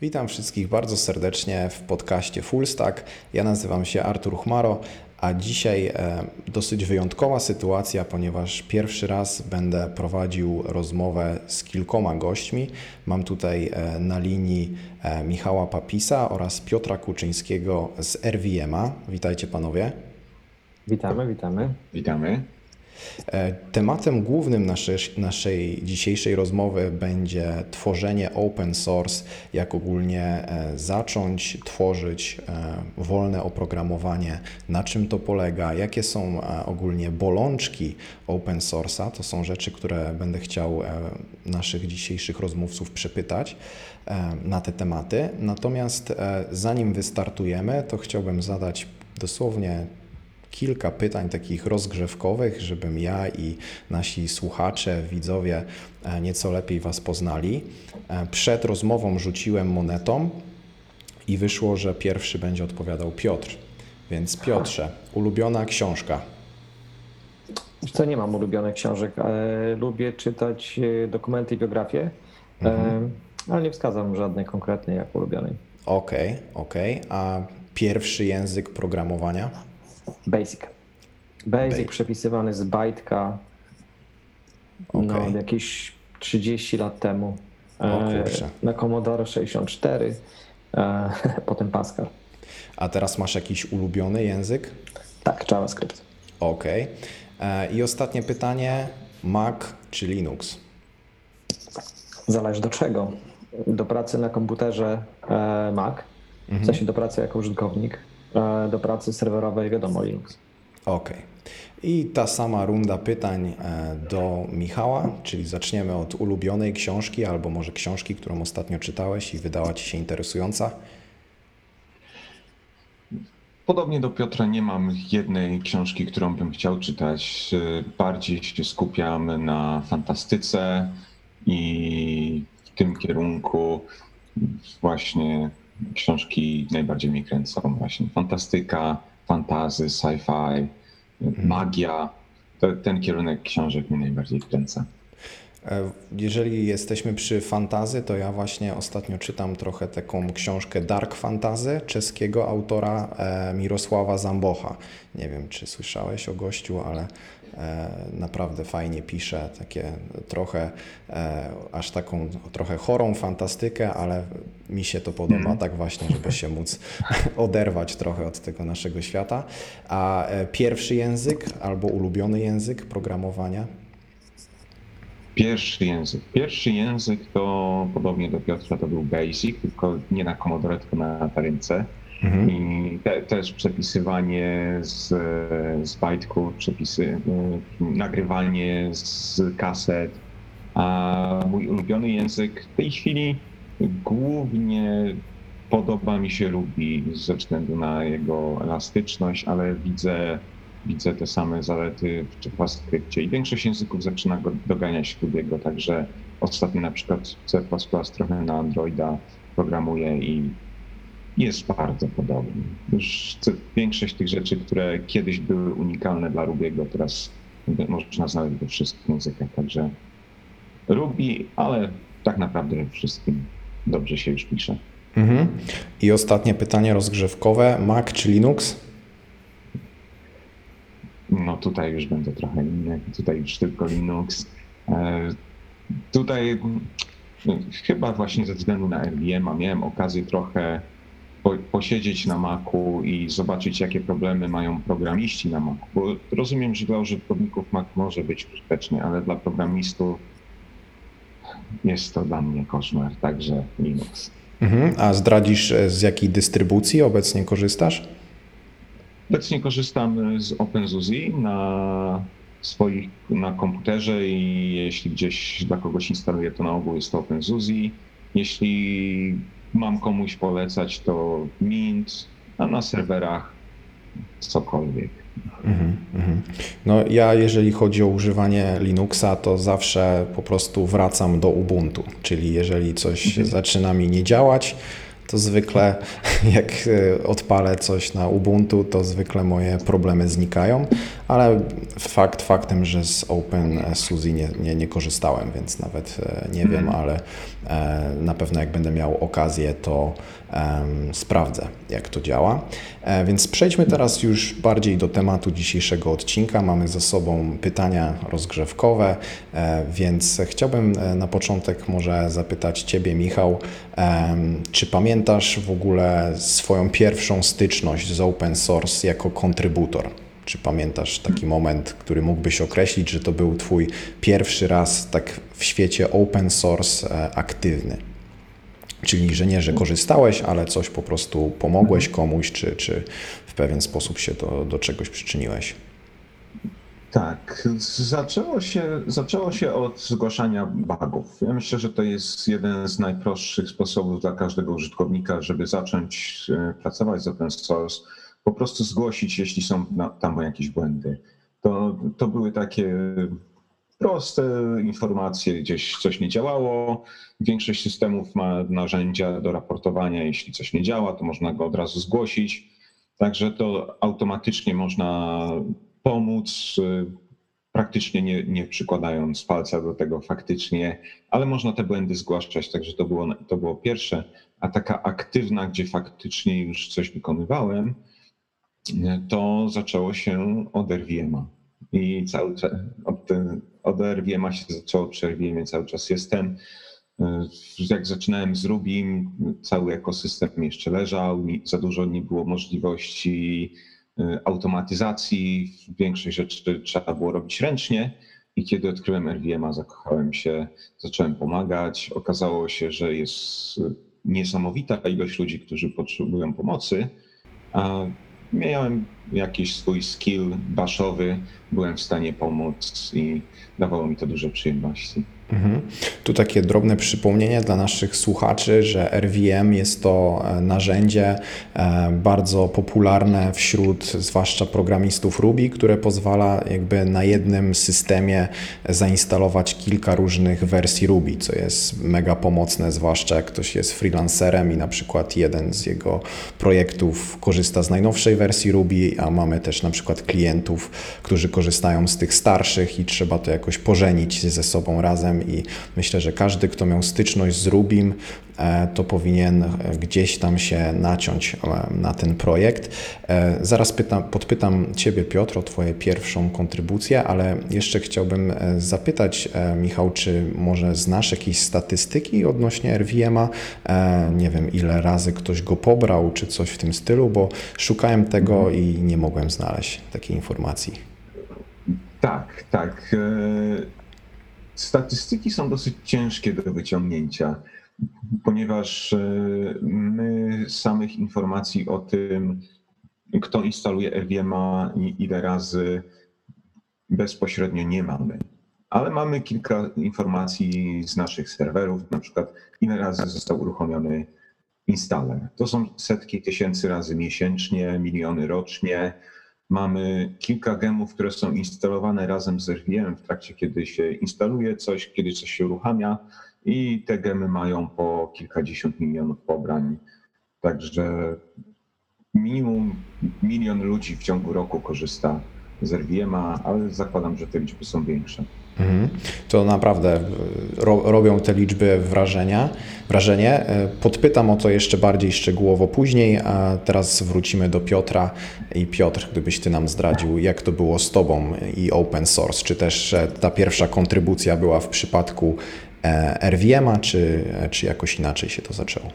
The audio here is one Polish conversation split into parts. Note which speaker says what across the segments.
Speaker 1: Witam wszystkich bardzo serdecznie w podcaście Fullstack. Ja nazywam się Artur Chmaro, a dzisiaj e, dosyć wyjątkowa sytuacja, ponieważ pierwszy raz będę prowadził rozmowę z kilkoma gośćmi. Mam tutaj e, na linii e, Michała Papisa oraz Piotra Kuczyńskiego z RVM-a. Witajcie panowie.
Speaker 2: Witamy, witamy.
Speaker 3: Witamy.
Speaker 1: E, tematem głównym naszej, naszej dzisiejszej rozmowy będzie tworzenie open source, jak ogólnie e, zacząć tworzyć e, wolne oprogramowanie, na czym to polega, jakie są ogólnie bolączki open source'a. To są rzeczy, które będę chciał naszych dzisiejszych rozmówców przepytać na te tematy. Natomiast zanim wystartujemy, to chciałbym zadać dosłownie kilka pytań takich rozgrzewkowych, żebym ja i nasi słuchacze, widzowie e, nieco lepiej Was poznali. E, przed rozmową rzuciłem monetą i wyszło, że pierwszy będzie odpowiadał Piotr. Więc Piotrze, ulubiona książka.
Speaker 2: Co nie mam ulubionych książek, lubię czytać e, dokumenty i biografie, mhm. ale nie wskazam żadnej konkretnej jak ulubionej.
Speaker 1: Okej, okay, okej. Okay. A pierwszy język programowania?
Speaker 2: Basic. Basic przepisywany z bajtka okay. no, jakieś 30 lat temu.
Speaker 1: O,
Speaker 2: e, na Commodore 64, e, potem Pascal.
Speaker 1: A teraz masz jakiś ulubiony język?
Speaker 2: Tak, JavaScript.
Speaker 1: Okej. Okay. E, I ostatnie pytanie: Mac czy Linux?
Speaker 2: Zależy do czego. Do pracy na komputerze Mac, mhm. w sensie do pracy jako użytkownik, E, do pracy serwerowej, wiadomo, Linux.
Speaker 1: Okej. Okay. I ta sama runda pytań e, do Michała, czyli zaczniemy od ulubionej książki, albo może książki, którą ostatnio czytałeś i wydała Ci się interesująca.
Speaker 3: Podobnie do Piotra nie mam jednej książki, którą bym chciał czytać. Bardziej się skupiam na fantastyce i w tym kierunku właśnie książki najbardziej mnie kręcą właśnie. Fantastyka, fantazy, sci-fi, mhm. magia. Ten kierunek książek mnie najbardziej kręca.
Speaker 1: E, jeżeli jesteśmy przy fantazy, to ja właśnie ostatnio czytam trochę taką książkę Dark Fantazy czeskiego autora e, Mirosława Zambocha. Nie wiem, czy słyszałeś o gościu, ale naprawdę fajnie pisze, takie trochę, e, aż taką trochę chorą fantastykę, ale mi się to podoba, mm. tak właśnie, żeby się móc oderwać trochę od tego naszego świata. A e, pierwszy język albo ulubiony język programowania?
Speaker 3: Pierwszy język. Pierwszy język to podobnie do Piotra to był Basic, tylko nie na Commodore, tylko na Tarynce. Mhm. I te, też przepisywanie z, z bajtku, przepisy, y, nagrywanie z kaset. A mój ulubiony język w tej chwili głównie podoba mi się Ruby ze względu na jego elastyczność, ale widzę, widzę te same zalety w JavaScriptie i większość języków zaczyna go doganiać Ruby'ego, także ostatnio na przykład C++ trochę na Androida programuję i jest bardzo podobny. Już większość tych rzeczy, które kiedyś były unikalne dla Rubiego, teraz można znaleźć we wszystkich językach. Także Ruby, ale tak naprawdę wszystkim dobrze się już pisze. Mhm.
Speaker 1: I ostatnie pytanie rozgrzewkowe. Mac czy Linux?
Speaker 3: No tutaj już będę trochę inny. Tutaj już tylko Linux. E, tutaj no, chyba właśnie ze względu na RVM miałem okazję trochę posiedzieć na Macu i zobaczyć, jakie problemy mają programiści na Macu. Bo rozumiem, że dla użytkowników Mac może być użyteczny, ale dla programistów jest to dla mnie koszmar, także Linux.
Speaker 1: Mhm. A zdradzisz, e, z jakiej dystrybucji obecnie korzystasz?
Speaker 3: Obecnie korzystam z OpenSUSE na swoich, na komputerze i jeśli gdzieś dla kogoś instaluję, to na ogół jest to OpenSUSE. Jeśli mam komuś polecać, to Mint, a na serwerach cokolwiek. Mm -hmm.
Speaker 1: No ja jeżeli chodzi o używanie Linuxa, to zawsze po prostu wracam do Ubuntu, czyli jeżeli coś -hmm. zaczyna mi nie działać, to zwykle jak e, odpalę coś na Ubuntu, to zwykle moje problemy znikają, ale fakt faktem, że z OpenSUSE nie, nie, nie korzystałem, więc nawet e, nie wiem, ale e, na pewno jak będę miał okazję, to um, sprawdzę, jak to działa. E, więc przejdźmy teraz już bardziej do tematu dzisiejszego odcinka. Mamy za sobą pytania rozgrzewkowe, e, więc chciałbym e, na początek może zapytać Ciebie, Michał, czy pamiętasz w ogóle swoją pierwszą styczność z open source jako kontrybutor? Czy pamiętasz taki moment, który mógłbyś określić, że to był Twój pierwszy raz tak w świecie open source aktywny? Czyli, że nie, że korzystałeś, ale coś po prostu pomogłeś komuś, czy, czy w pewien sposób się do, do czegoś przyczyniłeś.
Speaker 3: Tak, zaczęło się, zaczęło się od zgłaszania bugów. Ja myślę, że to jest jeden z najprostszych sposobów dla każdego użytkownika, żeby zacząć e, pracować z open source. Po prostu zgłosić, jeśli są tam jakieś błędy. To, to były takie proste informacje, gdzieś coś nie działało. Większość systemów ma narzędzia do raportowania, jeśli coś nie działa, to można go od razu zgłosić. Także to automatycznie można pomóc, y, praktycznie nie, nie przykładając palca do tego faktycznie, ale można te błędy zgłaszać, także to było, to było pierwsze. A taka aktywna, gdzie faktycznie już coś wykonywałem, to zaczęło się od RVM-a. I cały czas od, od się zaczęło przy cały czas jestem. Jak zaczynałem z Rubim, cały ekosystem jeszcze leżał, za dużo nie było możliwości y, automatyzacji, większość rzeczy trzeba było robić ręcznie. I kiedy odkryłem RVM-a, zakochałem się, zacząłem pomagać. Okazało się, że jest niesamowita ilość ludzi, którzy potrzebują pomocy, a miałem jakiś swój skill baszowy, byłem w stanie pomóc i dawało mi to dużo przyjemności.
Speaker 1: Mhm. Tu takie drobne przypomnienie dla naszych słuchaczy, że RVM jest to e, narzędzie e, bardzo popularne wśród zwłaszcza programistów Ruby, które pozwala jakby na jednym systemie zainstalować kilka różnych wersji Ruby, co jest mega pomocne, zwłaszcza jak ktoś jest freelancerem i na przykład jeden z jego projektów korzysta z najnowszej wersji Ruby, a mamy też na przykład klientów, którzy korzystają z tych starszych i trzeba to jakoś pożenić ze sobą razem i myślę, że każdy, kto miał styczność z Rubim, e, to powinien e, gdzieś tam się naciąć e, na ten projekt. Zaraz pytam, podpytam Ciebie, Piotr, o Twoją pierwszą kontrybucję, ale jeszcze chciałbym zapytać, Michał, czy może znasz jakieś statystyki odnośnie RVM-a? Nie wiem, ile razy ktoś go pobrał, czy coś w tym stylu, bo szukałem tego i nie mogłem znaleźć takiej informacji.
Speaker 3: Tak, tak. Statystyki są dosyć ciężkie do wyciągnięcia, ponieważ e, my samych informacji o tym, kto instaluje RVM'a i ile razy bezpośrednio nie mamy. Ale mamy kilka informacji z naszych serwerów, na przykład ile razy został uruchomiony installer. To są setki tysięcy razy miesięcznie, miliony rocznie Mamy kilka gemów, które są instalowane razem z RVM w trakcie, kiedy się instaluje coś, kiedy coś się uruchamia i te gemy mają po kilkadziesiąt milionów pobrań. Także minimum milion ludzi w ciągu roku korzysta z RVM-a, ale zakładam, że te liczby są większe.
Speaker 1: Mhm. To naprawdę ro, robią te liczby wrażenia, wrażenie. E, podpytam o to jeszcze bardziej szczegółowo później, a teraz wrócimy do Piotra. I Piotr, gdybyś Ty nam zdradził, jak to było z Tobą i open source? Czy też ta pierwsza kontrybucja była w przypadku e, RVM-a, czy, czy jakoś inaczej się to zaczęło?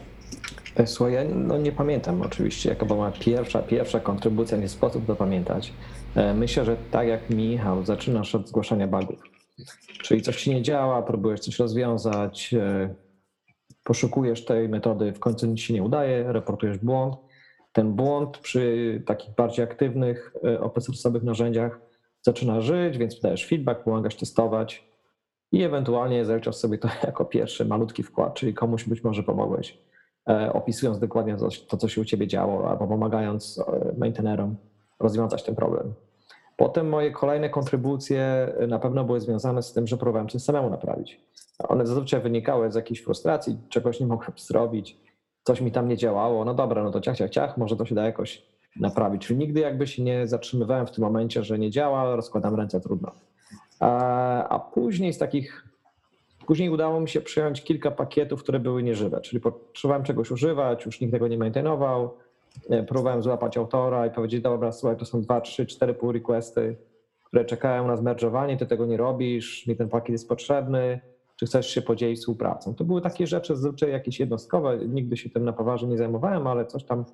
Speaker 2: E, słuchaj, ja no nie pamiętam oczywiście, jaka była pierwsza, pierwsza kontrybucja, nie sposób to pamiętać. Myślę, że tak jak Michał, zaczynasz od zgłaszania bugów. Czyli coś ci nie działa, próbujesz coś rozwiązać, e, poszukujesz tej metody, w końcu nic się nie udaje, reportujesz błąd. Ten błąd przy takich bardziej aktywnych e, open source'owych narzędziach zaczyna żyć, więc dajesz feedback, pomagasz testować i ewentualnie zaliczasz sobie to jako pierwszy malutki wkład, czyli komuś być może pomogłeś, e, opisując dokładnie to, co się u ciebie działo, albo pomagając maintainerom rozwiązać ten problem. Potem moje kolejne kontrybucje na pewno były związane z tym, że próbowałem coś samemu naprawić. One zazwyczaj wynikały z jakiejś frustracji, czegoś nie mogłem zrobić, coś mi tam nie działało. No dobra, no to ciach, ciach, ciach, może to się da jakoś naprawić. Czyli nigdy jakby się nie zatrzymywałem w tym momencie, że nie działa, rozkładam ręce, trudno. A, później z takich, później udało mi się przyjąć kilka pakietów, które były nieżywe, czyli potrzebowałem czegoś używać, już nikt tego nie maintainował, próbowałem złapać autora i powiedzieć, dobra, słuchaj, to są dwa, trzy, cztery pull requesty, które czekają na zmerdżowanie, ty tego nie robisz, mi ten pakiet jest potrzebny, czy chcesz się podzielić współpracą. To były takie rzeczy zazwyczaj jakieś jednostkowe, nigdy się tym na poważnie nie zajmowałem, ale coś tam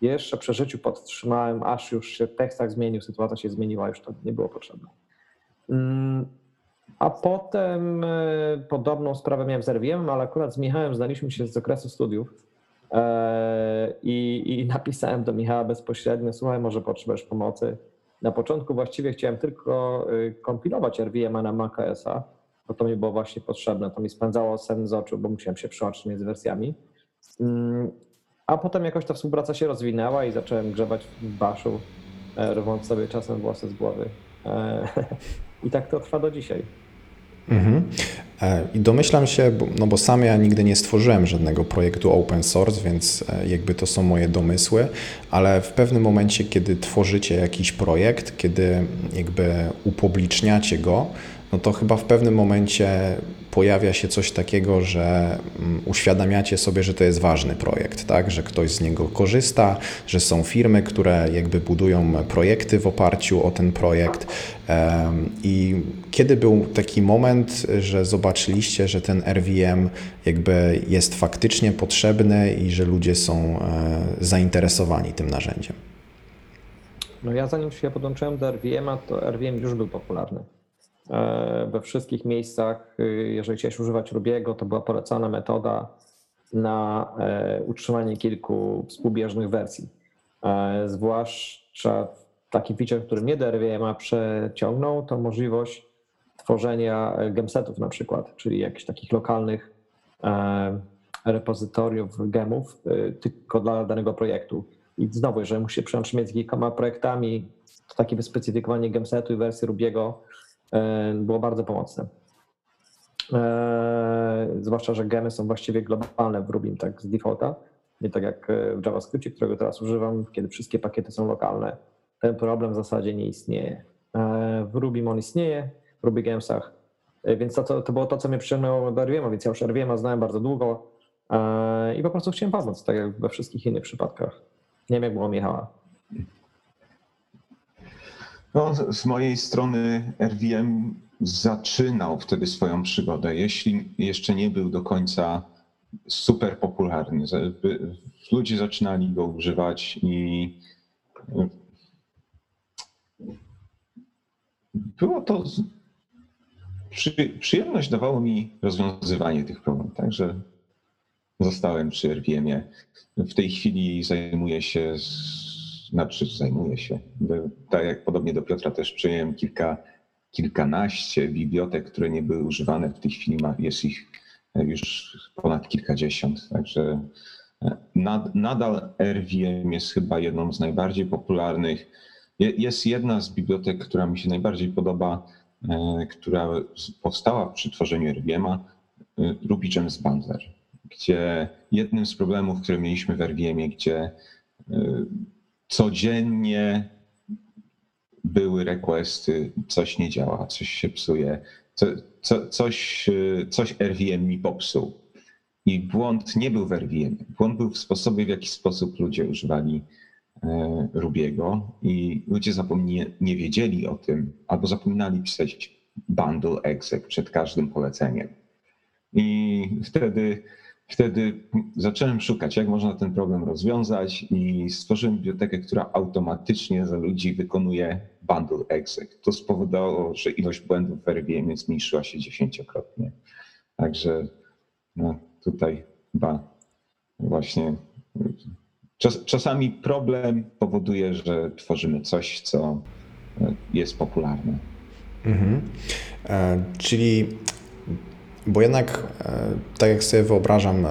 Speaker 2: jeszcze przy życiu podtrzymałem, aż już się tekst tak zmienił, sytuacja się zmieniła, już to nie było potrzebne. Mm, a potem e, podobną sprawę miałem z RVM, ale akurat z Michałem znaliśmy się z okresu studiów e, i, i napisałem do Michała bezpośrednio, słuchaj, może potrzebujesz pomocy. Na początku właściwie chciałem tylko y, kompilować RVM na macOSa, bo to mi było właśnie potrzebne. To mi spędzało sen z oczu, bo musiałem się przełączyć między wersjami. Mm, a potem jakoś ta współpraca się rozwinęła i zacząłem grzebać w baszu, e, rwąc sobie czasem włosy z głowy. I tak to trwa do dzisiaj.
Speaker 1: Mhm. E, I domyślam się, no bo sam ja nigdy nie stworzyłem żadnego projektu open source, więc e, jakby to są moje domysły, ale w pewnym momencie, kiedy tworzycie jakiś projekt, kiedy jakby upubliczniacie go, no to chyba w pewnym momencie pojawia się coś takiego, że mm, uświadamiacie sobie, że to jest ważny projekt, tak? że ktoś z niego korzysta, że są firmy, które jakby budują projekty w oparciu o ten projekt. I kiedy był taki moment, że zobaczyliście, że ten RVM jakby jest faktycznie potrzebny i że ludzie są e, zainteresowani tym narzędziem?
Speaker 2: No ja zanim się podłączyłem do RVM, to RVM już był popularny. E, we wszystkich miejscach, y, jeżeli chciałeś używać Rubiego, to była polecana metoda na e, utrzymanie kilku współbieżnych wersji. E, zwłaszcza taki feature, który mnie DRVMA przeciągnął, to możliwość tworzenia gemsetów na przykład, czyli jakichś takich lokalnych repozytoriów gemów tylko dla danego projektu. I znowu, jeżeli musi się przełączyć między kilkoma projektami, to takie wyspecyfikowanie gemsetu i wersji Rubiego było bardzo pomocne. E, zwłaszcza, że gemy są właściwie globalne w Rubim, tak z defaulta. Nie tak jak w JavaScriptie, którego teraz używam, kiedy wszystkie pakiety są lokalne. Ten problem w zasadzie nie istnieje. E, w Rubim on istnieje, w Ruby Gemsach. Więc to, to było to, co mnie przyciągnęło do RVM, więc ja już RVM znałem bardzo długo i po prostu chciałem pomóc, tak jak we wszystkich innych przypadkach. Nie wiem, jak było Michała.
Speaker 3: No, z mojej strony RVM zaczynał wtedy swoją przygodę, jeśli jeszcze nie był do końca super popularny. Ludzie zaczynali go używać i było to. Przyjemność dawało mi rozwiązywanie tych problemów, także zostałem przy RVM-ie. W tej chwili zajmuję się znaczy zajmuję się. Tak jak podobnie do Piotra też przyjąłem kilka, kilkanaście bibliotek, które nie były używane. W tej chwili jest ich już ponad kilkadziesiąt. Także e, nad, nadal RVM jest chyba jedną z najbardziej popularnych. Jest jedna z bibliotek, która mi się najbardziej podoba, e, która powstała przy tworzeniu RVM-a, e, Ruby Gems Bundler, gdzie jednym z problemów, które mieliśmy w RVM-ie, gdzie codziennie były requesty, coś nie działa, coś się psuje, co, co, coś, coś RVM mi popsuł. I błąd nie był w RVM. Błąd był w sposobie, w jaki sposób ludzie używali e, Rubiego i ludzie zapomnie, nie wiedzieli o tym, albo zapominali pisać bundle exec przed każdym poleceniem. I wtedy Wtedy zacząłem szukać, jak można ten problem rozwiązać i stworzyłem bibliotekę, która automatycznie za ludzi wykonuje bundle exec. To spowodowało, że ilość błędów w RVM zmniejszyła się dziesięciokrotnie. Także no, tutaj chyba właśnie czas, czasami problem powoduje, że tworzymy coś, co jest popularne.
Speaker 1: Mhm. E, czyli bo jednak, e, tak jak sobie wyobrażam,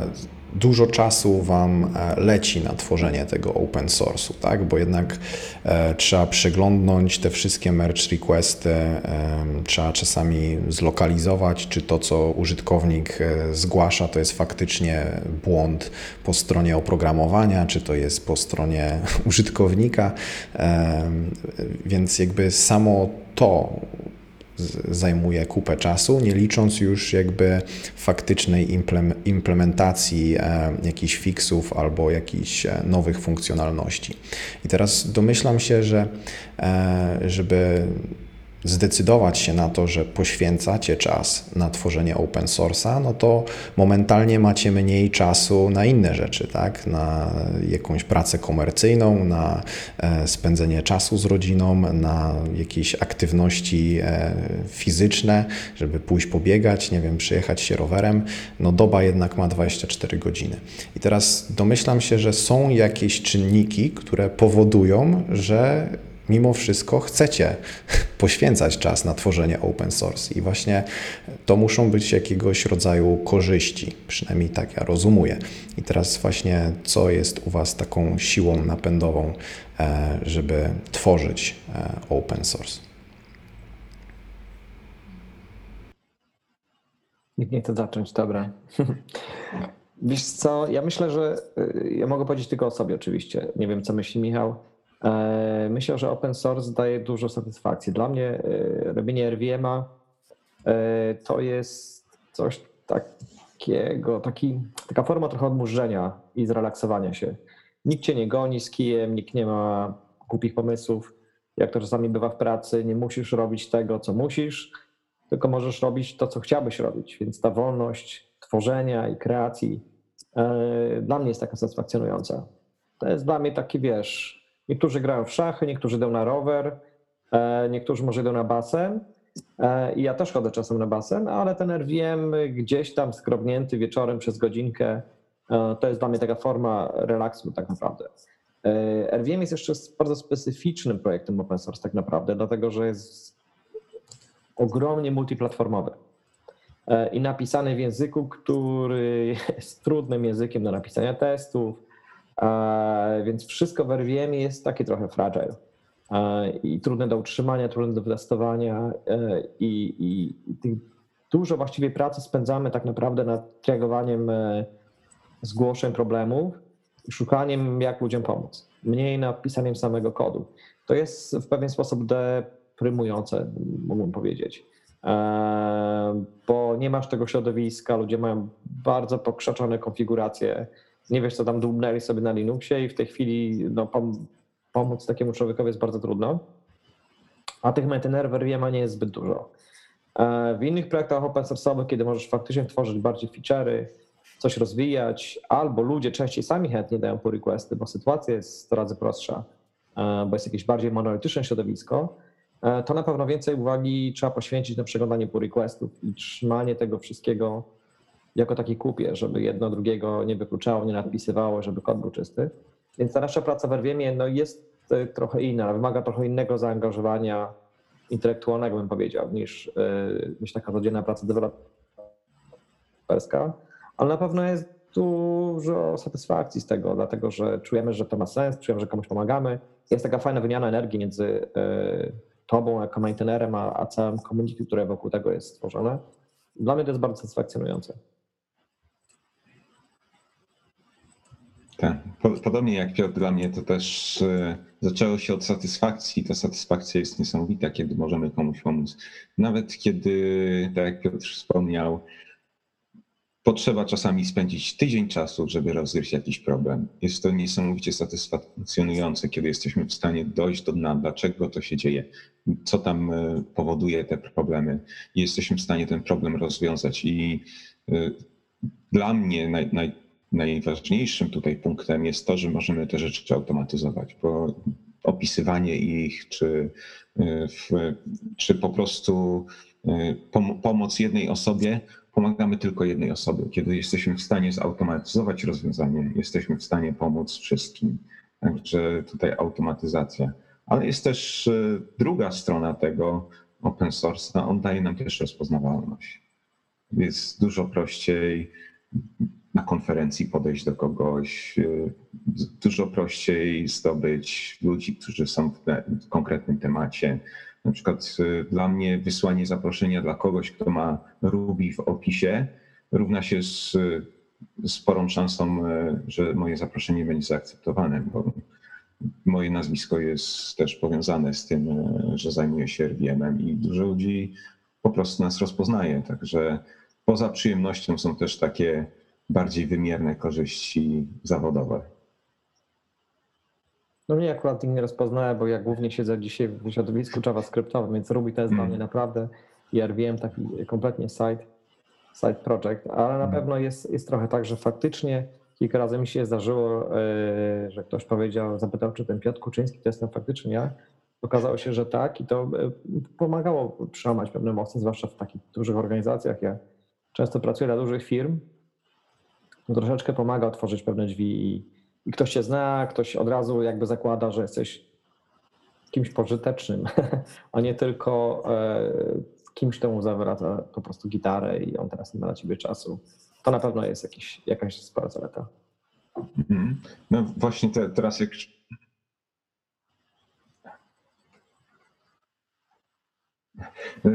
Speaker 1: dużo czasu Wam e, leci na tworzenie tego open source'u, tak? Bo jednak e, trzeba przeglądnąć te wszystkie merge requesty, e, trzeba czasami zlokalizować, czy to, co użytkownik e, zgłasza, to jest faktycznie błąd po stronie oprogramowania, czy to jest po stronie użytkownika. E, więc jakby samo to zajmuje kupę czasu, nie licząc już jakby faktycznej implementacji e, jakichś fixów albo jakichś e, nowych funkcjonalności. I teraz domyślam się, że e, żeby zdecydować się na to, że poświęcacie czas na tworzenie open source'a, no to momentalnie macie mniej czasu na inne rzeczy, tak? Na jakąś pracę komercyjną, na e, spędzenie czasu z rodziną, na jakieś aktywności e, fizyczne, żeby pójść pobiegać, nie wiem, przyjechać się rowerem. No doba jednak ma 24 godziny. I teraz domyślam się, że są jakieś czynniki, które powodują, że mimo wszystko chcecie poświęcać czas na tworzenie open source i właśnie to muszą być jakiegoś rodzaju korzyści, przynajmniej tak ja rozumuję. I teraz właśnie co jest u Was taką siłą napędową, e, żeby tworzyć e, open source?
Speaker 2: Nie chce zacząć, dobra. Wiesz co, ja myślę, że y, ja mogę powiedzieć tylko o sobie oczywiście. Nie wiem, co myśli Michał. E, myślę, że open source daje dużo satysfakcji. Dla mnie e, robienie RVM-a e, to jest coś takiego, taki, taka forma trochę odmurzenia i zrelaksowania się. Nikt cię nie goni z kijem, nikt nie ma głupich pomysłów. Jak to czasami bywa w pracy, nie musisz robić tego, co musisz, tylko możesz robić to, co chciałbyś robić. Więc ta wolność tworzenia i kreacji dla mnie jest taka satysfakcjonująca. To jest dla mnie taki, wiesz, Niektórzy grają w szachy, niektórzy idą na rower, e, niektórzy może idą na basen. E, I ja też chodzę czasem na basen, ale ten RVM gdzieś tam skrobnięty wieczorem przez godzinkę, e, to jest dla mnie taka forma relaksu tak naprawdę. RVM jest jeszcze bardzo specyficznym projektem open source tak naprawdę, dlatego że jest ogromnie multiplatformowy i napisany w języku, który jest trudnym językiem do napisania testów, więc wszystko w RVM jest takie trochę fragile i trudne do utrzymania, trudne do wytestowania e, i, i, i dużo właściwie pracy spędzamy tak naprawdę nad triagowaniem e, zgłoszeń problemów szukaniem, jak ludziom pomóc. Mniej nad pisaniem samego kodu. To jest w pewien sposób deprymujące, mógłbym powiedzieć, e, bo nie masz tego środowiska, ludzie mają bardzo pokrzaczone konfiguracje nie wiesz, co tam dłubnęli sobie na Linuxie i w tej chwili no, pom pomóc takiemu człowiekowi jest bardzo trudno. A tych maintainer w RVM nie jest zbyt dużo. E, w innych projektach open source'owych, kiedy możesz faktycznie tworzyć bardziej feature'y, coś rozwijać, albo ludzie częściej sami chętnie dają pull requesty, bo sytuacja jest 100 razy prostsza, e, bo jest jakieś bardziej monolityczne środowisko, e, to na pewno więcej uwagi trzeba poświęcić na przeglądanie pull requestów i trzymanie tego wszystkiego jako taki kupie, żeby jedno drugiego nie wykluczało, nie nadpisywało, żeby kod był czysty. Więc ta nasza praca w RVM no jest e, trochę inna, wymaga trochę innego zaangażowania intelektualnego, bym powiedział, niż, e, niż taka codzienna praca deweloperska, ale na pewno jest dużo satysfakcji z tego, dlatego że czujemy, że to ma sens, czujemy, że komuś pomagamy. Jest taka fajna wymiana energii między e, tobą jako maintainerem, a, a całym community, które wokół tego jest stworzone. Dla mnie to jest bardzo satysfakcjonujące.
Speaker 3: Tak. Podobnie jak Piotr, dla mnie to też e, zaczęło się od satysfakcji. Ta satysfakcja jest niesamowita, kiedy możemy komuś pomóc. Nawet kiedy, tak jak Piotr wspomniał, potrzeba czasami spędzić tydzień czasu, żeby rozgryźć jakiś problem. Jest to niesamowicie satysfakcjonujące, kiedy jesteśmy w stanie dojść do dna, dlaczego to się dzieje, co tam e, powoduje te problemy i jesteśmy w stanie ten problem rozwiązać. I e, dla mnie naj, naj, najważniejszym tutaj punktem jest to, że możemy te rzeczy automatyzować, bo opisywanie ich, czy, y, w, czy po prostu y, pom pomoc jednej osobie, pomagamy tylko jednej osobie. Kiedy jesteśmy w stanie zautomatyzować rozwiązanie, jesteśmy w stanie pomóc wszystkim. Także tutaj automatyzacja. Ale jest też y, druga strona tego open source, on daje nam też rozpoznawalność. Jest dużo prościej na konferencji podejść do kogoś, dużo prościej zdobyć ludzi, którzy są w konkretnym temacie. Na przykład dla mnie wysłanie zaproszenia dla kogoś, kto ma Ruby w opisie, równa się z sporą szansą, że moje zaproszenie będzie zaakceptowane, bo moje nazwisko jest też powiązane z tym, że zajmuję się RVM-em i dużo ludzi po prostu nas rozpoznaje. Także poza przyjemnością są też takie bardziej wymierne korzyści zawodowe.
Speaker 2: No mnie akurat nie rozpoznaje, bo ja głównie siedzę dzisiaj w środowisku JavaScriptowym, więc Ruby to jest dla mnie naprawdę i RVM taki kompletnie side, side project, ale na pewno jest, jest trochę tak, że faktycznie kilka razy mi się zdarzyło, e, że ktoś powiedział, zapytał, czy ten Piotr Kuczyński to jestem faktycznie ja. Okazało się, że tak i to e, pomagało przełamać pewne emocje, zwłaszcza w takich dużych organizacjach. Ja często pracuję dla dużych firm, troszeczkę pomaga otworzyć pewne drzwi i, i ktoś cię zna, ktoś od razu jakby zakłada, że jesteś kimś pożytecznym, a nie tylko e, kimś, kto mu zawraca po prostu gitarę i on teraz nie ma na ciebie czasu. To na pewno jest jakiś, jakaś spora zaleta.
Speaker 3: Mhm. No właśnie te, teraz jak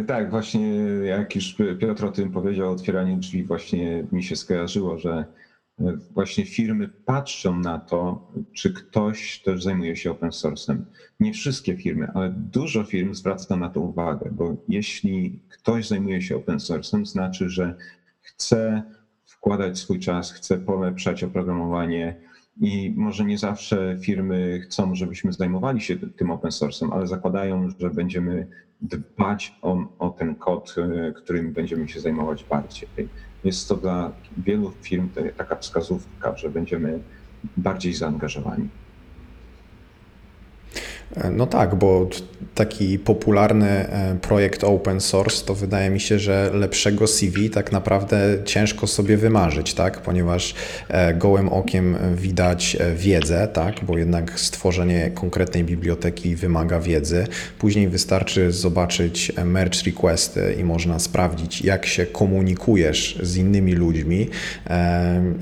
Speaker 3: Tak, właśnie jak już Piotr o tym powiedział, otwieranie drzwi, właśnie mi się skojarzyło, że właśnie firmy patrzą na to, czy ktoś też zajmuje się open source'em. Nie wszystkie firmy, ale dużo firm zwraca na to uwagę, bo jeśli ktoś zajmuje się open source'em, znaczy, że chce wkładać swój czas, chce polepszać oprogramowanie, i może nie zawsze firmy chcą, żebyśmy zajmowali się tym open source'em, ale zakładają, że będziemy dbać o, o ten kod, e, którym będziemy się zajmować bardziej. Jest to dla wielu firm taka wskazówka, że będziemy bardziej zaangażowani.
Speaker 1: No tak, bo taki popularny e, projekt open source to wydaje mi się, że lepszego CV tak naprawdę ciężko sobie wymarzyć, tak? Ponieważ e, gołym okiem widać e, wiedzę, tak? Bo jednak stworzenie konkretnej biblioteki wymaga wiedzy. Później wystarczy zobaczyć merge requesty i można sprawdzić, jak się komunikujesz z innymi ludźmi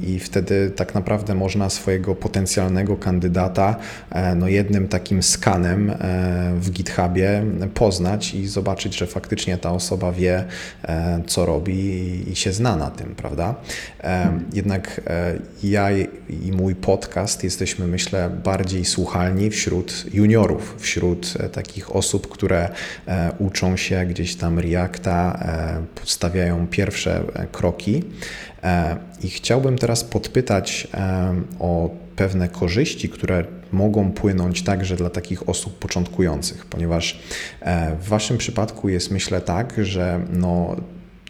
Speaker 1: i wtedy tak naprawdę można swojego potencjalnego kandydata no jednym takim skanem E, w GitHubie poznać i zobaczyć, że faktycznie ta osoba wie, e, co robi i się zna na tym, prawda? E, jednak ja i mój podcast jesteśmy, myślę, bardziej słuchalni wśród juniorów, wśród takich osób, które uczą się gdzieś tam Reacta, podstawiają pierwsze kroki. I chciałbym teraz podpytać o pewne korzyści, które mogą płynąć także dla takich osób początkujących, ponieważ e, w Waszym przypadku jest myślę tak, że no,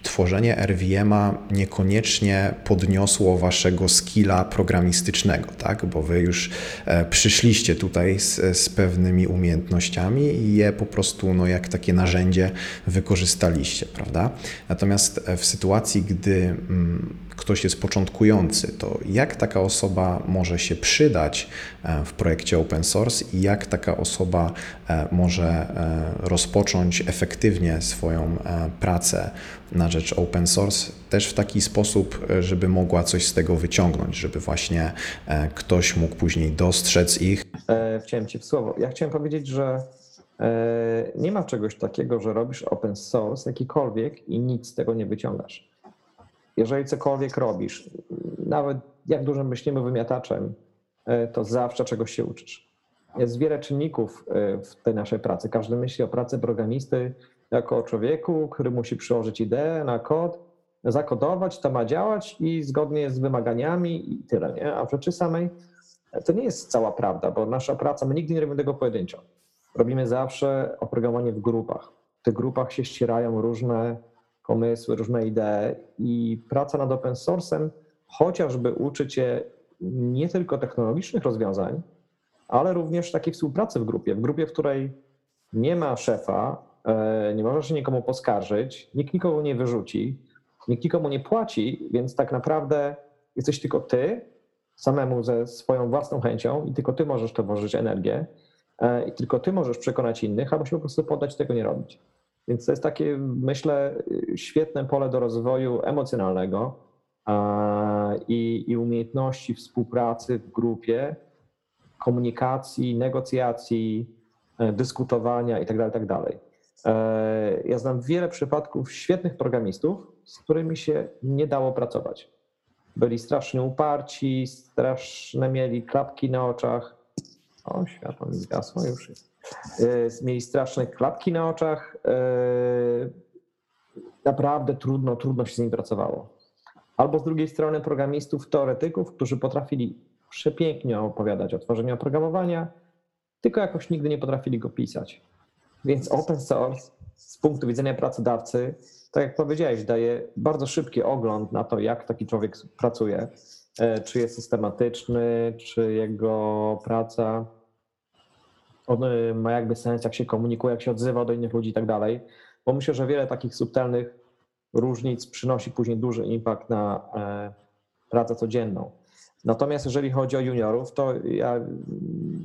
Speaker 1: tworzenie RVM-a niekoniecznie podniosło waszego skilla programistycznego, tak? bo wy już e, przyszliście tutaj z, z pewnymi umiejętnościami i je po prostu no, jak takie narzędzie wykorzystaliście, prawda? Natomiast e, w sytuacji, gdy mm, ktoś jest początkujący, to jak taka osoba może się przydać e, w projekcie open source i jak taka osoba może rozpocząć efektywnie swoją pracę na rzecz open source też w taki sposób, e, żeby mogła coś z tego wyciągnąć, żeby właśnie e, ktoś mógł później dostrzec ich.
Speaker 2: E, chciałem Ci w słowo. Ja chciałem powiedzieć, że nie ma czegoś takiego, że robisz open source jakikolwiek i nic z tego nie wyciągasz. Jeżeli cokolwiek robisz, nawet jak dużym myślimy wymiataczem, to zawsze czegoś się uczysz. Jest wiele czynników w tej naszej pracy. Każdy myśli o pracy programisty jako o człowieku, który musi przyłożyć ideę na kod, zakodować, to ma działać i zgodnie z wymaganiami i tyle, nie? A w rzeczy samej to nie jest cała prawda, bo nasza praca, my nigdy nie robimy tego pojedynczo. Robimy zawsze oprogramowanie w grupach. W tych grupach się ścierają różne pomysły, różne idee i praca nad open source'em chociażby uczy cię nie tylko technologicznych rozwiązań, ale również takiej współpracy w grupie, w grupie, w której nie ma szefa, E, nie możesz się nikomu poskarżyć, nikt nikogo nie wyrzuci, nikt nikomu nie płaci, więc tak naprawdę jesteś tylko ty, samemu ze swoją własną chęcią i tylko ty możesz to włożyć energię e, i tylko ty możesz przekonać innych, albo się po prostu poddać tego nie robić. Więc to jest takie, myślę, świetne pole do rozwoju emocjonalnego, i, i umiejętności współpracy w grupie, komunikacji, negocjacji, e, dyskutowania itd. Tak itd. Tak e, ja znam wiele przypadków świetnych programistów, z którymi się nie dało pracować. Byli strasznie uparci, straszne mieli klapki na oczach. O, światło mi zgasło już. E, mieli straszne klapki na oczach. Naprawdę trudno, trudno się z nimi pracowało. Albo z drugiej strony programistów, teoretyków, którzy potrafili przepięknie opowiadać o tworzeniu oprogramowania, tylko jakoś nigdy nie potrafili go pisać. Więc open source z punktu widzenia pracodawcy, tak jak powiedziałeś, daje bardzo szybki ogląd na to, jak taki człowiek pracuje, e, czy jest systematyczny, czy jego praca e, ma jakby sens, jak się komunikuje, jak się odzywa do innych ludzi i tak dalej. Bo myślę, że wiele takich subtelnych różnic przynosi później duży impact na e, pracę codzienną. Natomiast jeżeli chodzi o juniorów, to ja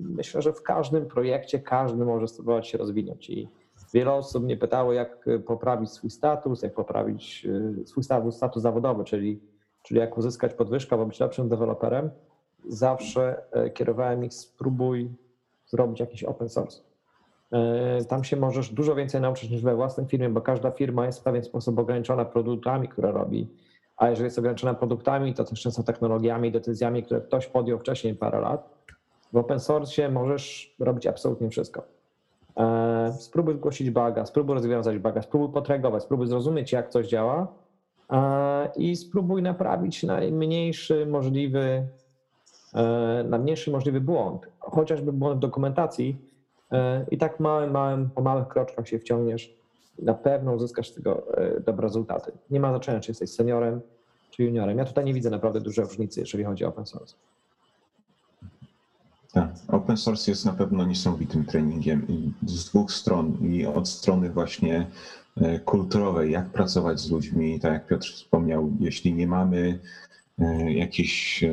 Speaker 2: myślę, że w każdym projekcie każdy może spróbować się rozwinąć. I wiele osób mnie pytało, jak poprawić swój status, jak poprawić e, swój status, status zawodowy, czyli, czyli jak uzyskać podwyżkę, aby być lepszym deweloperem. Zawsze e, kierowałem ich, spróbuj zrobić jakiś open source. E, tam się możesz dużo więcej nauczyć niż we własnym firmie, bo każda firma jest w pewien sposób ograniczona produktami, które robi. A jeżeli jest ograniczona produktami, to też często technologiami, decyzjami, które ktoś podjął wcześniej parę lat. W open source możesz robić absolutnie wszystko. E, spróbuj zgłosić baga, spróbuj rozwiązać baga, spróbuj potregować, spróbuj zrozumieć, jak coś działa e, i spróbuj naprawić najmniejszy możliwy, najmniejszy możliwy błąd. Chociażby błąd w dokumentacji, E, I tak małym, małym, po małych kroczkach się wciągniesz, na pewno uzyskasz z tego e, dobre rezultaty. Nie ma znaczenia, czy jesteś seniorem, czy juniorem. Ja tutaj nie widzę naprawdę dużej różnicy, jeżeli chodzi o open source.
Speaker 3: Tak, open source jest na pewno niesamowitym treningiem i z dwóch stron. I od strony właśnie e, kulturowej, jak pracować z ludźmi, tak jak Piotr wspomniał, jeśli nie mamy jakichś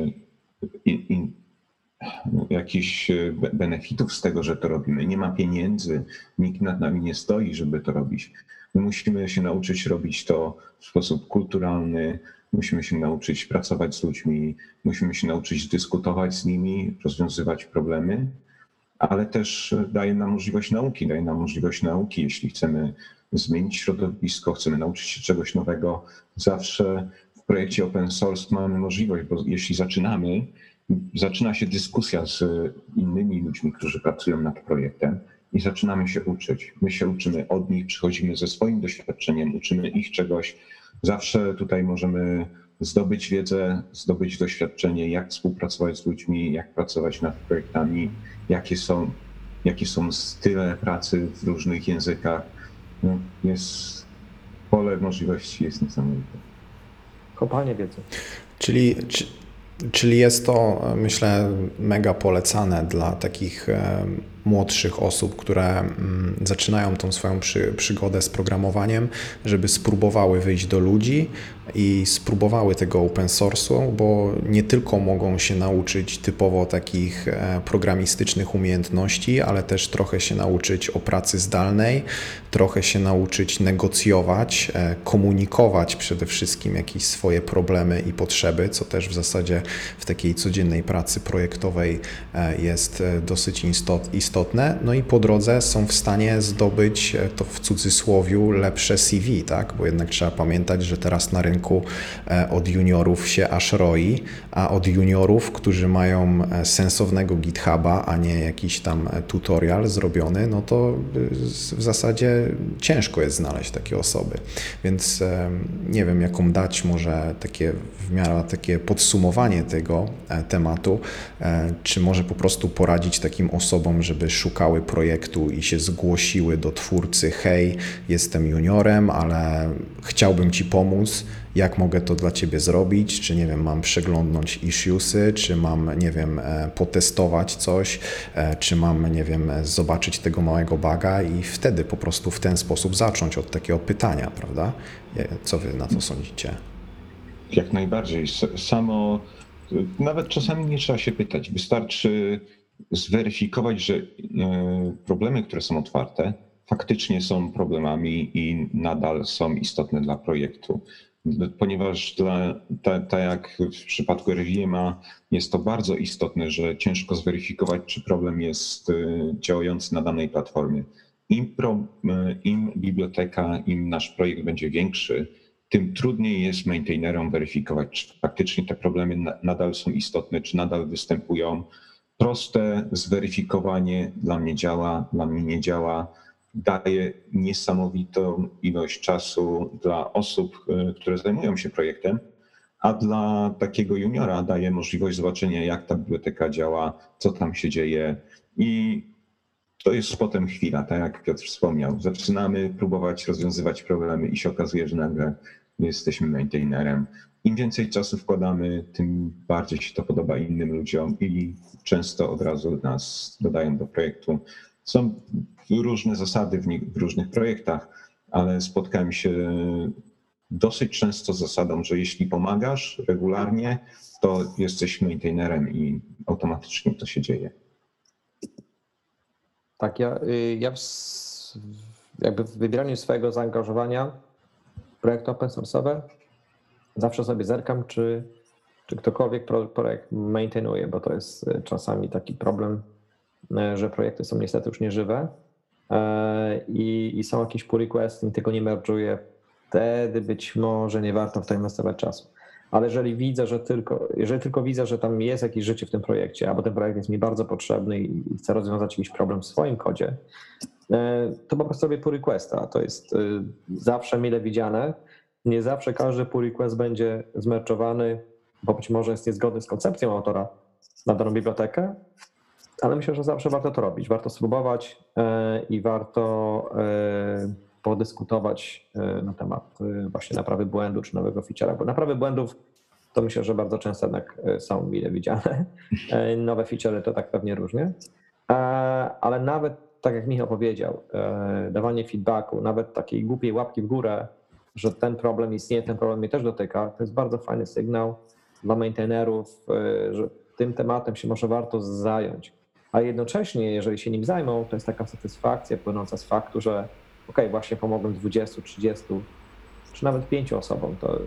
Speaker 3: jakichś e, benefitów z tego, że to robimy. Nie ma pieniędzy, nikt nad nami nie stoi, żeby to robić. My musimy się nauczyć robić to w sposób kulturalny, musimy się nauczyć pracować z ludźmi, musimy się nauczyć dyskutować z nimi, rozwiązywać problemy, ale też daje nam możliwość nauki, daje nam możliwość nauki, jeśli chcemy zmienić środowisko, chcemy nauczyć się czegoś nowego. Zawsze projekcie open source mamy możliwość, bo jeśli zaczynamy, zaczyna się dyskusja z innymi ludźmi, którzy pracują nad projektem i zaczynamy się uczyć. My się uczymy od nich, przychodzimy ze swoim doświadczeniem, uczymy ich czegoś. Zawsze tutaj możemy zdobyć wiedzę, zdobyć doświadczenie, jak współpracować z ludźmi, jak pracować nad projektami, jakie są, jakie są style pracy w różnych językach. No, jest pole możliwości jest niesamowite.
Speaker 2: Kopanie wiedzy.
Speaker 1: Czyli, Czyli jest to, myślę, mega polecane dla takich e, młodszych osób, które mm, zaczynają tą swoją przy, przygodę z programowaniem, żeby spróbowały wyjść do ludzi i spróbowały tego open source'u, bo nie tylko mogą się nauczyć typowo takich e, programistycznych umiejętności, ale też trochę się nauczyć o pracy zdalnej, trochę się nauczyć negocjować, e, komunikować przede wszystkim jakieś swoje problemy i potrzeby, co też w zasadzie w takiej codziennej pracy projektowej e, jest dosyć istotne. No i po drodze są w stanie zdobyć to w cudzysłowiu lepsze CV, tak? bo jednak trzeba pamiętać, że teraz na rynku e, od juniorów się aż roi, a od juniorów, którzy mają e, sensownego GitHuba, a nie jakiś tam e, tutorial zrobiony, no to w zasadzie ciężko jest znaleźć takie osoby. Więc nie wiem, jaką dać może takie w miarę takie podsumowanie tego tematu, czy może po prostu poradzić takim osobom, żeby szukały projektu i się zgłosiły do twórcy, hej, jestem juniorem, ale chciałbym Ci pomóc, jak mogę to dla Ciebie zrobić, czy nie wiem, mam przeglądnąć issuesy, czy mam, nie wiem, e, potestować coś, e, czy mam, nie wiem, zobaczyć tego małego baga i wtedy po prostu w ten sposób zacząć od takiego pytania, prawda? Co Wy na to sądzicie?
Speaker 3: Jak najbardziej. Samo, nawet czasami nie trzeba się pytać. Wystarczy zweryfikować, że e, problemy, które są otwarte, faktycznie są problemami i nadal są istotne dla projektu. ponieważ tak ta jak w przypadku RVMA jest to bardzo istotne, że ciężko zweryfikować, czy problem jest y, działający na danej platformie. Im, pro, y, im biblioteka, im nasz projekt będzie większy, tym trudniej jest maintainerom weryfikować, czy faktycznie te problemy nadal są istotne, czy nadal występują. Proste zweryfikowanie dla mnie działa, dla mnie nie działa daje niesamowitą ilość czasu dla osób, e, które zajmują się projektem, a dla takiego juniora daje możliwość zobaczenia, jak ta biblioteka działa, co tam się dzieje. I to jest potem chwila, tak jak Piotr wspomniał. Zaczynamy próbować rozwiązywać problemy i się okazuje, że nagle jesteśmy maintainerem. Im więcej czasu wkładamy, tym bardziej się to podoba innym ludziom i często od razu nas dodają do projektu. Są różne zasady w, w różnych projektach, ale spotkałem się dosyć często z zasadą, że jeśli pomagasz regularnie, to jesteś maintainerem i automatycznie to się dzieje.
Speaker 2: Tak, ja, y, ja w, jakby w wybieraniu swojego zaangażowania w projekt open source'owe zawsze sobie zerkam, czy, czy ktokolwiek projekt maintainuje, bo to jest y, czasami taki problem, y, że projekty są niestety już nieżywe. E, i, i są jakieś pull requesty i tego nie merge'uję, wtedy być może nie warto w to inwestować czasu. Ale jeżeli widzę, że tylko, jeżeli tylko widzę, że tam jest jakieś życie w tym projekcie, albo ten projekt jest mi bardzo potrzebny i chcę rozwiązać jakiś problem w swoim kodzie, e, to po prostu robię pull requesta. To jest e, zawsze mile widziane. Nie zawsze każdy pull request będzie zmerczowany, bo być może jest niezgodny z koncepcją autora na daną bibliotekę, ale myślę, że zawsze warto to robić. Warto spróbować e, i warto e, podyskutować e, na temat właśnie naprawy błędu czy nowego feature'a, bo naprawy błędów to myślę, że bardzo często jednak są mile widziane. Nowe feature'y to tak pewnie różnie, ale nawet tak jak Michał powiedział, dawanie feedbacku, nawet takiej głupiej łapki w górę, że ten problem istnieje, ten problem mnie też dotyka, to jest bardzo fajny sygnał dla maintainerów, że tym tematem się może warto zająć a jednocześnie, jeżeli się nim zajmą, to jest taka satysfakcja płynąca z faktu, że ok, właśnie pomogłem 20, 30 czy nawet 5 osobom, to,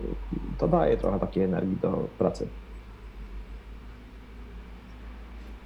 Speaker 2: to daje trochę takiej energii do pracy.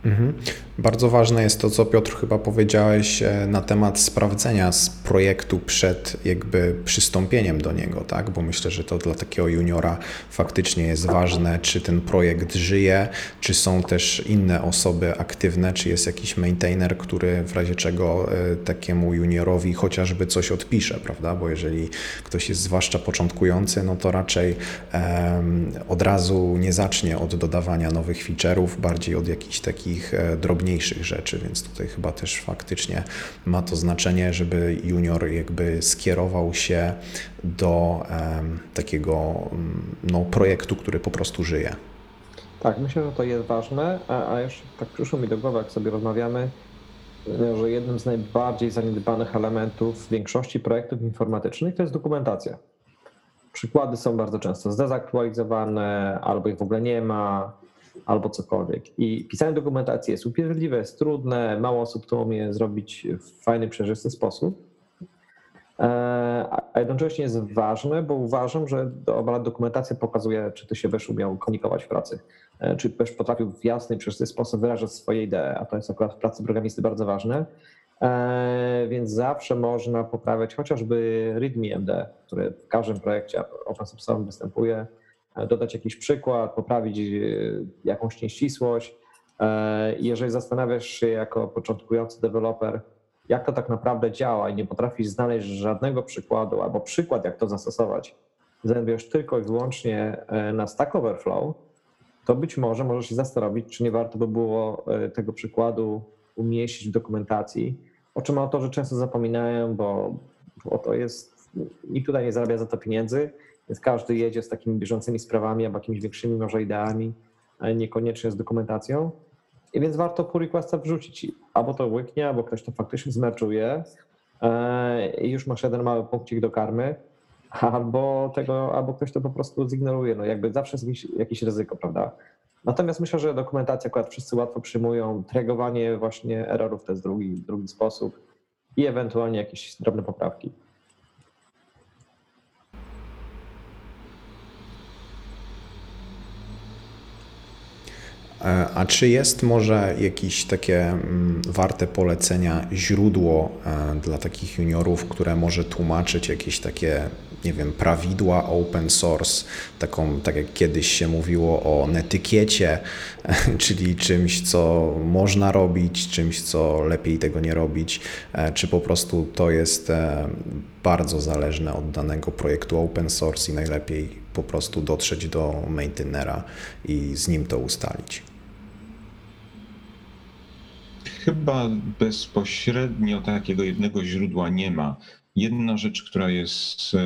Speaker 1: Mhm. Bardzo ważne jest to, co Piotr chyba powiedziałeś e, na temat sprawdzenia z projektu przed jakby przystąpieniem do niego, tak? Bo myślę, że to dla takiego juniora faktycznie jest ważne, czy ten projekt żyje, czy są też inne osoby aktywne, czy jest jakiś maintainer, który w razie czego e, takiemu juniorowi chociażby coś odpisze, prawda? Bo jeżeli ktoś jest zwłaszcza początkujący, no to raczej um, od razu nie zacznie od dodawania nowych feature'ów, bardziej od jakichś takich takich e, drobniejszych rzeczy, więc tutaj chyba też faktycznie ma to znaczenie, żeby junior jakby skierował się do takiego no, projektu, który po prostu żyje.
Speaker 2: Tak, myślę, że to jest ważne, a, a jeszcze tak przyszło mi do głowy, jak sobie rozmawiamy, że jednym z najbardziej zaniedbanych elementów większości projektów informatycznych to jest dokumentacja. Przykłady są bardzo często zdezaktualizowane, albo ich w ogóle nie ma, albo cokolwiek. I pisanie dokumentacji jest upierdliwe, jest trudne, mało osób to umie zrobić w fajny, przejrzysty sposób. E, a jednocześnie jest ważne, bo uważam, że dobra dokumentacja pokazuje, czy ty się będziesz umiał komunikować w pracy, e, czy będziesz potrafił w jasny, przejrzysty sposób wyrażać swoje idee, a to jest akurat w pracy programisty bardzo ważne. E, więc zawsze można poprawiać chociażby README-MD, który w każdym projekcie open source występuje dodać jakiś przykład, poprawić e, jakąś nieścisłość. E, jeżeli zastanawiasz się jako początkujący deweloper, jak to tak naprawdę działa i nie potrafisz znaleźć żadnego przykładu albo przykład, jak to zastosować, zajmujesz tylko i wyłącznie e, na Stack Overflow, to być może możesz się zastanowić, czy nie warto by było tego przykładu umieścić w dokumentacji, o czym autorzy często zapominają, bo, bo to jest, nikt tutaj nie zarabia za to pieniędzy więc każdy jedzie z takimi bieżącymi sprawami albo jakimiś większymi może ideami, ale niekoniecznie z dokumentacją. I więc warto pull requesta wrzucić. Albo to łyknie, albo ktoś to faktycznie zmerczuje e, i już masz jeden mały punkcik do karmy, albo tego, albo ktoś to po prostu zignoruje. No jakby zawsze jest jakieś, ryzyko, prawda? Natomiast myślę, że dokumentacja akurat wszyscy łatwo przyjmują. Tragowanie właśnie errorów to jest drugi, drugi sposób i ewentualnie jakieś drobne poprawki.
Speaker 1: A czy jest może jakieś takie mm, warte polecenia źródło e, dla takich juniorów, które może tłumaczyć jakieś takie, nie wiem, prawidła open source, taką, tak jak kiedyś się mówiło o netykiecie, czyli czymś, co można robić, czymś, co lepiej tego nie robić, e, czy po prostu to jest bardzo zależne od danego projektu open source i najlepiej po prostu dotrzeć do maintainera i z nim to ustalić.
Speaker 3: Chyba bezpośrednio takiego jednego źródła nie ma. Jedna rzecz, która jest e,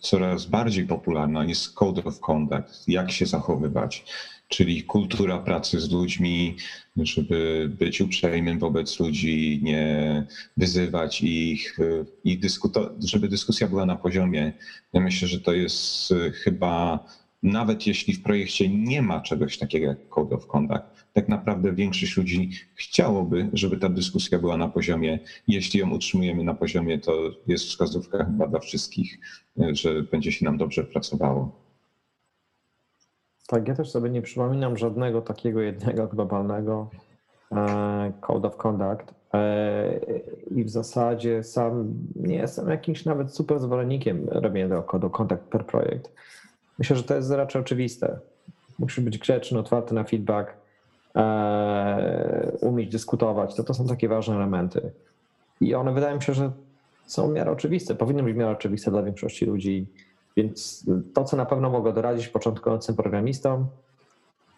Speaker 3: coraz bardziej popularna, jest Code of Conduct, jak się zachowywać, czyli kultura pracy z ludźmi, żeby być uprzejmym wobec ludzi, nie wyzywać ich e, i dyskuto- żeby dyskusja była na poziomie. Ja myślę, że to jest e, chyba, nawet jeśli w projekcie nie ma czegoś takiego jak Code of Conduct, tak naprawdę większość ludzi chciałoby, żeby ta dyskusja była na poziomie. Jeśli ją utrzymujemy na poziomie, to jest wskazówka chyba dla wszystkich, że będzie się nam dobrze pracowało.
Speaker 2: Tak, ja też sobie nie przypominam żadnego takiego jednego globalnego e, Code of Conduct. E, I w zasadzie sam nie jestem jakimś nawet super zwolennikiem robienia Code of Conduct per projekt. Myślę, że to jest raczej oczywiste. Musisz być grzeczny, otwarty na feedback E, umieć dyskutować, to to są takie ważne elementy. I one wydaje mi się, że są w miarę oczywiste, powinny być w miarę oczywiste dla większości ludzi. Więc to, co na pewno mogę doradzić początkującym programistom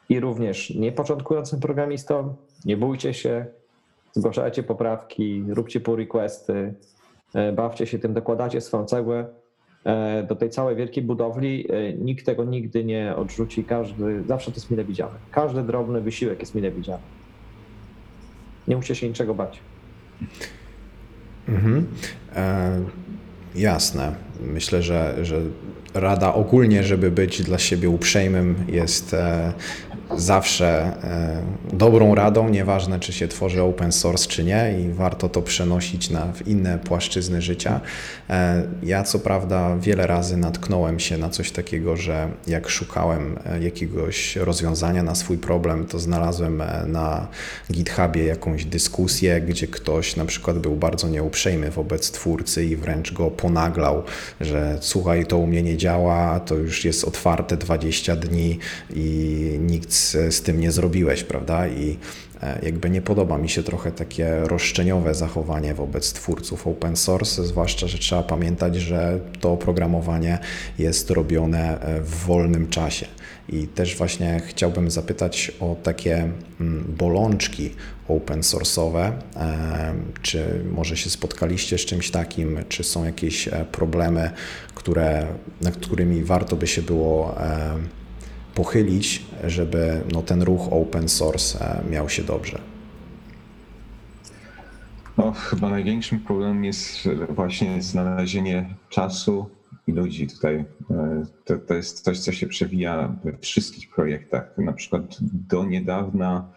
Speaker 2: i również niepoczątkującym programistom, nie bójcie się, zgłaszajcie poprawki, róbcie pull requesty, e, bawcie się tym, dokładacie swoją cegłę E, do tej całej wielkiej budowli. E, nikt tego nigdy nie odrzuci, każdy, zawsze to jest mile widziane. Każdy drobny wysiłek jest mile widziany. Nie musicie się niczego bać.
Speaker 1: Mhm. E, jasne. Myślę, że, że rada ogólnie, żeby być dla siebie uprzejmym, jest e, zawsze e, dobrą radą, nieważne czy się tworzy open source czy nie i warto to przenosić na inne płaszczyzny życia. E, ja co prawda wiele razy natknąłem się na coś takiego, że jak szukałem e, jakiegoś rozwiązania na swój problem, to znalazłem na GitHubie jakąś dyskusję, gdzie ktoś na przykład był bardzo nieuprzejmy wobec twórcy i wręcz go ponaglał, że słuchaj, to u mnie nie działa, to już jest otwarte 20 dni i nikt nic z tym nie zrobiłeś, prawda? I e, jakby nie podoba mi się trochę takie roszczeniowe zachowanie wobec twórców open source, zwłaszcza, że trzeba pamiętać, że to oprogramowanie jest robione e, w wolnym czasie. I też właśnie chciałbym zapytać o takie mm, bolączki open source'owe. E, czy może się spotkaliście z czymś takim, czy są jakieś problemy, które, nad którymi warto by się było pochylić, żeby no, ten ruch open source e, miał się dobrze?
Speaker 3: No, chyba największym problemem jest właśnie znalezienie czasu i ludzi tutaj. E, to, to jest coś, co się przewija we wszystkich projektach. Na przykład do niedawna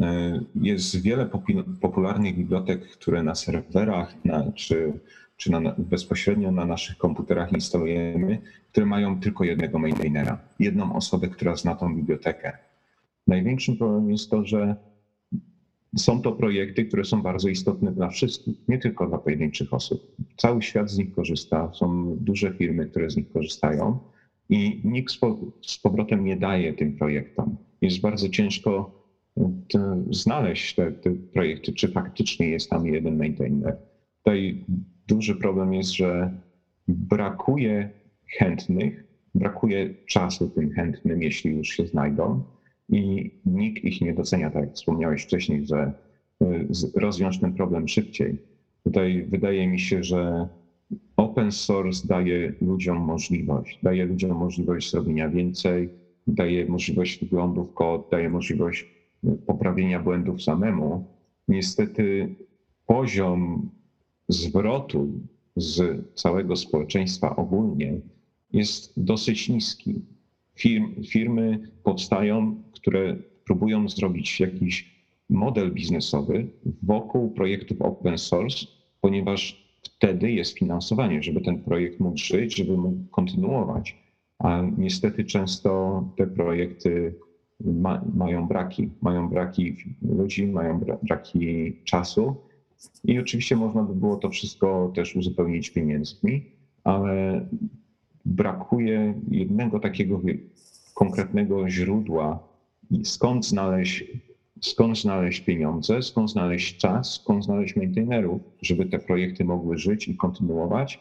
Speaker 3: e, jest wiele popularnych bibliotek, które na serwerach na, czy czy na, bezpośrednio na naszych komputerach instalujemy, które mają tylko jednego maintainera, jedną osobę, która zna tą bibliotekę. Największym problemem jest to, że są to projekty, które są bardzo istotne dla wszystkich, nie tylko dla pojedynczych osób. Cały świat z nich korzysta, są duże firmy, które z nich korzystają i nikt z powrotem nie daje tym projektom. Jest bardzo ciężko e, znaleźć te, te projekty, czy faktycznie jest tam jeden maintainer. Tutaj duży problem jest, że brakuje chętnych, brakuje czasu tym chętnym, jeśli już się znajdą, i nikt ich nie docenia, tak jak wspomniałeś wcześniej, że y, rozwiąż ten problem szybciej. Tutaj wydaje mi się, że open source daje ludziom możliwość, daje ludziom możliwość zrobienia więcej, daje możliwość wglądu w kod, daje możliwość y, poprawienia błędów samemu. Niestety poziom zwrotu z całego społeczeństwa ogólnie jest dosyć niski. Firm, firmy powstają, które próbują zrobić jakiś model biznesowy wokół projektów open source, ponieważ wtedy jest finansowanie, żeby ten projekt mógł żyć, żeby mógł kontynuować. A niestety często te projekty ma, mają braki. Mają braki ludzi, mają braki czasu. I oczywiście można by było to wszystko też uzupełnić pieniędzmi, ale brakuje jednego takiego konkretnego źródła, skąd znaleźć, skąd znaleźć pieniądze, skąd znaleźć czas, skąd znaleźć maintainerów, żeby te projekty mogły żyć i kontynuować,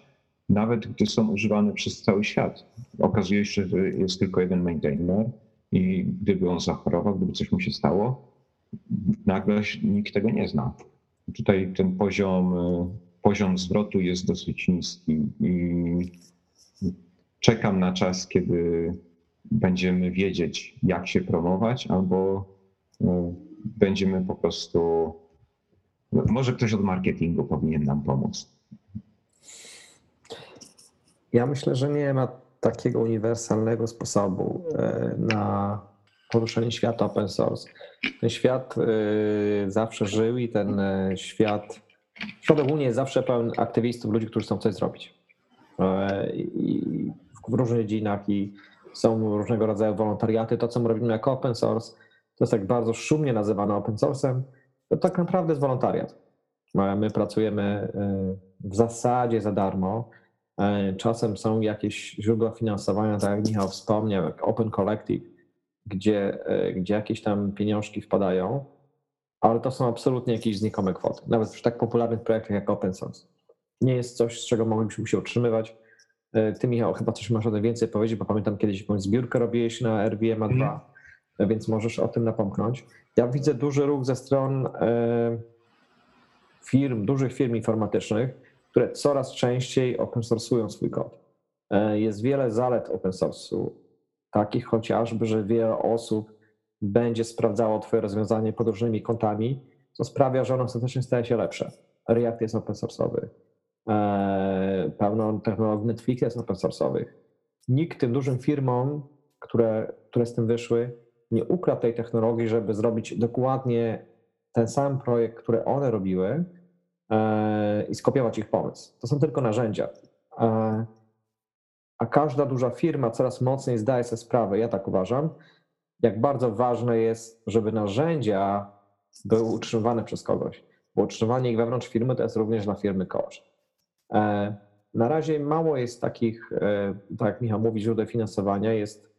Speaker 3: nawet gdy są używane przez cały świat. Okazuje się, że jest tylko jeden maintainer i gdyby on zachorował, gdyby coś mu się stało, nagle nikt tego nie zna. Tutaj ten poziom, poziom zwrotu jest dosyć niski i czekam na czas, kiedy będziemy wiedzieć, jak się promować, albo no, będziemy po prostu. No, może ktoś od marketingu powinien nam pomóc.
Speaker 2: Ja myślę, że nie ma takiego uniwersalnego sposobu e, na poruszenie świata open source. Ten świat e, zawsze żył i ten e, świat, świat ogólnie jest zawsze pełen aktywistów, ludzi, którzy chcą coś zrobić. I w różnych dziedzinach i są różnego rodzaju wolontariaty. To, co my robimy jako open source, to jest tak bardzo szumnie nazywane open source'em, to tak naprawdę jest wolontariat. My pracujemy w zasadzie za darmo. E, czasem są jakieś źródła finansowania, tak jak Michał wspomniał, jak Open Collective, gdzie, e, gdzie jakieś tam pieniążki wpadają, ale to są absolutnie jakieś znikome kwoty, nawet przy tak popularnych projektach jak Open Source. Nie jest coś, z czego moglibyśmy się utrzymywać. E, ty, Michał, chyba coś masz o tym więcej powiedzieć, bo pamiętam kiedyś jakąś zbiórkę robiłeś na RVMA 2, mm. więc możesz o tym napomknąć. Ja widzę duży ruch ze stron firm, dużych firm informatycznych, które coraz częściej open source'ują swój kod. E, jest wiele zalet open source'u, takich chociażby, że wiele osób będzie sprawdzało Twoje rozwiązanie pod różnymi kątami, co sprawia, że ono ostatecznie staje się lepsze. React jest open source'owy. E, pełno technologii Netflix jest open source'owych. Nikt tym dużym firmom, które, które z tym wyszły, nie ukradł tej technologii, żeby zrobić dokładnie ten sam projekt, który one robiły, E, i skopiować ich pomysł. To są tylko narzędzia. E, a każda duża firma coraz mocniej zdaje sobie sprawę, ja tak uważam, jak bardzo ważne jest, żeby narzędzia były utrzymywane przez kogoś, bo utrzymanie ich wewnątrz firmy to jest również dla firmy koszt. E, na razie mało jest takich, tak jak Michał mówi, źródeł finansowania. Jest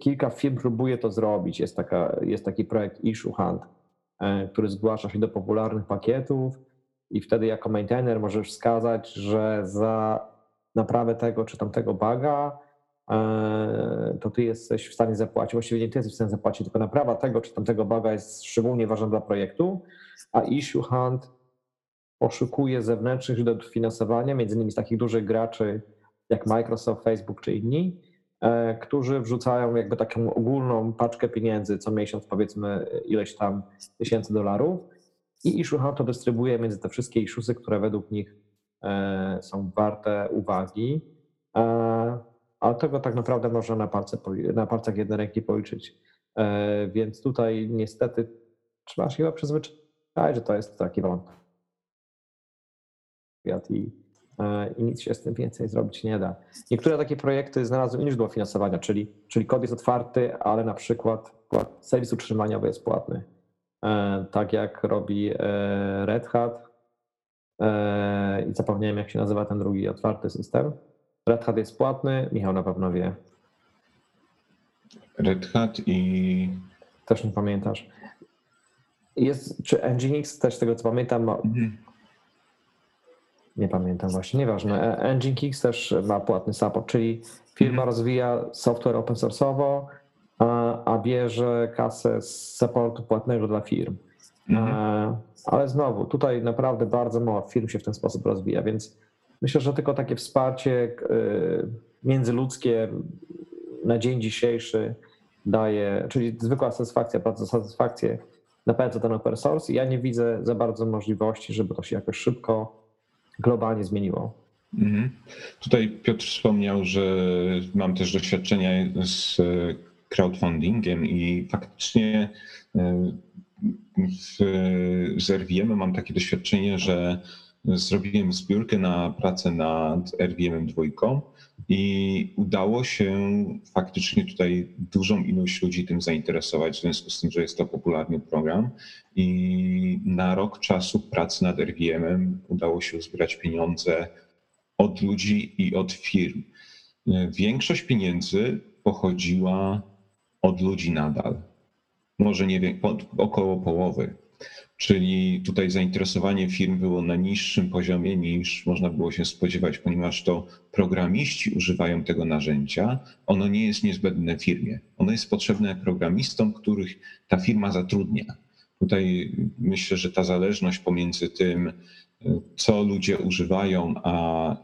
Speaker 2: kilka firm próbuje to zrobić. Jest, taka, jest taki projekt Issue Hunt, który zgłasza się do popularnych pakietów i wtedy jako maintainer możesz wskazać, że za naprawę tego czy tamtego baga e, to ty jesteś w stanie zapłacić. Właściwie nie ty jesteś w stanie zapłacić, tylko naprawa tego czy tamtego baga jest szczególnie ważna dla projektu, a Issue Hunt poszukuje zewnętrznych źródeł finansowania, między innymi z takich dużych graczy jak Microsoft, Facebook czy inni, e, którzy wrzucają jakby taką ogólną paczkę pieniędzy co miesiąc, powiedzmy ileś tam tysięcy dolarów i Issue to dystrybuuje między te wszystkie issuesy, które według nich są warte uwagi. E, ale tego tak naprawdę można na, palce, na palcach jednej ręki policzyć. E, więc tutaj niestety trzeba się chyba przyzwyczaić, że to jest taki wątek. I, i nic się z tym więcej zrobić nie da. Niektóre takie projekty znalazły inne źródło finansowania, czyli, czyli kod jest otwarty, ale na przykład serwis utrzymaniowy jest płatny E, tak jak robi e, Red Hat. E, I zapomniałem, jak się nazywa ten drugi otwarty system. Red Hat jest płatny, Michał na pewno wie.
Speaker 3: Red Hat i.
Speaker 2: Też nie pamiętasz. Jest, czy Nginx też tego co pamiętam ma... mhm. Nie pamiętam właśnie, nieważne. Nginx też ma płatny support, czyli firma mhm. rozwija software open source'owo, a, a bierze kasę z supportu płatnego dla firm. Mhm. E, ale znowu, tutaj naprawdę bardzo mało firm się w ten sposób rozwija, więc myślę, że tylko takie wsparcie e, międzyludzkie na dzień dzisiejszy daje, czyli zwykła satysfakcja, bardzo satysfakcję napędza ten open source i ja nie widzę za bardzo możliwości, żeby to się jakoś szybko, globalnie zmieniło. Mhm.
Speaker 3: Tutaj Piotr wspomniał, że mam też doświadczenia z crowdfundingiem i faktycznie e, z mam takie doświadczenie, że zrobiłem zbiórkę na pracę nad RVM 2 i udało się faktycznie tutaj dużą ilość ludzi tym zainteresować, w związku z tym, że jest to popularny program. I na rok czasu pracy nad RVM-em udało się uzbierać pieniądze od ludzi i od firm. Większość pieniędzy pochodziła od ludzi nadal. Może nie wiem, około połowy. Czyli tutaj zainteresowanie firm było na niższym poziomie niż można było się spodziewać, ponieważ to programiści używają tego narzędzia. Ono nie jest niezbędne firmie. Ono jest potrzebne programistom, których ta firma zatrudnia. Tutaj myślę, że ta zależność pomiędzy tym, co ludzie używają, a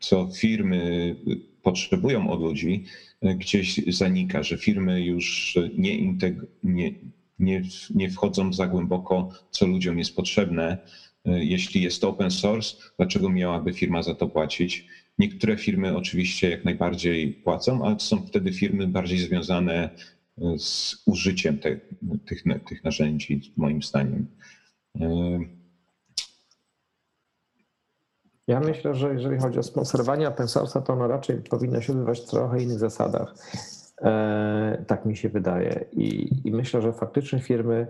Speaker 3: co firmy potrzebują od ludzi, gdzieś zanika, że firmy już nie, integ- nie, nie, nie wchodzą za głęboko, co ludziom jest potrzebne. Jeśli jest to open source, dlaczego miałaby firma za to płacić? Niektóre firmy oczywiście jak najbardziej płacą, ale są wtedy firmy bardziej związane z użyciem te, tych, tych narzędzi, moim zdaniem.
Speaker 2: Ja myślę, że jeżeli chodzi o sponsorowanie open to ono raczej powinno się odbywać w trochę innych zasadach. E, tak mi się wydaje. I, I, myślę, że faktycznie firmy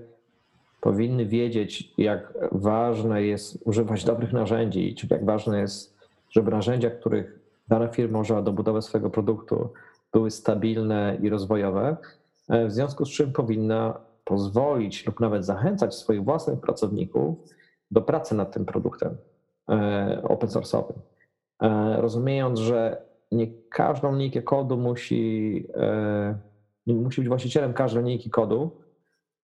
Speaker 2: powinny wiedzieć, jak ważne jest używać dobrych narzędzi, czyli jak ważne jest, żeby narzędzia, których dana firma używa do budowy swojego produktu, były stabilne i rozwojowe, e, w związku z czym powinna pozwolić lub nawet zachęcać swoich własnych pracowników do pracy nad tym produktem open source'owym. Rozumiejąc, że nie każdą linijkę kodu musi, e, musi być właścicielem każdej linijki kodu,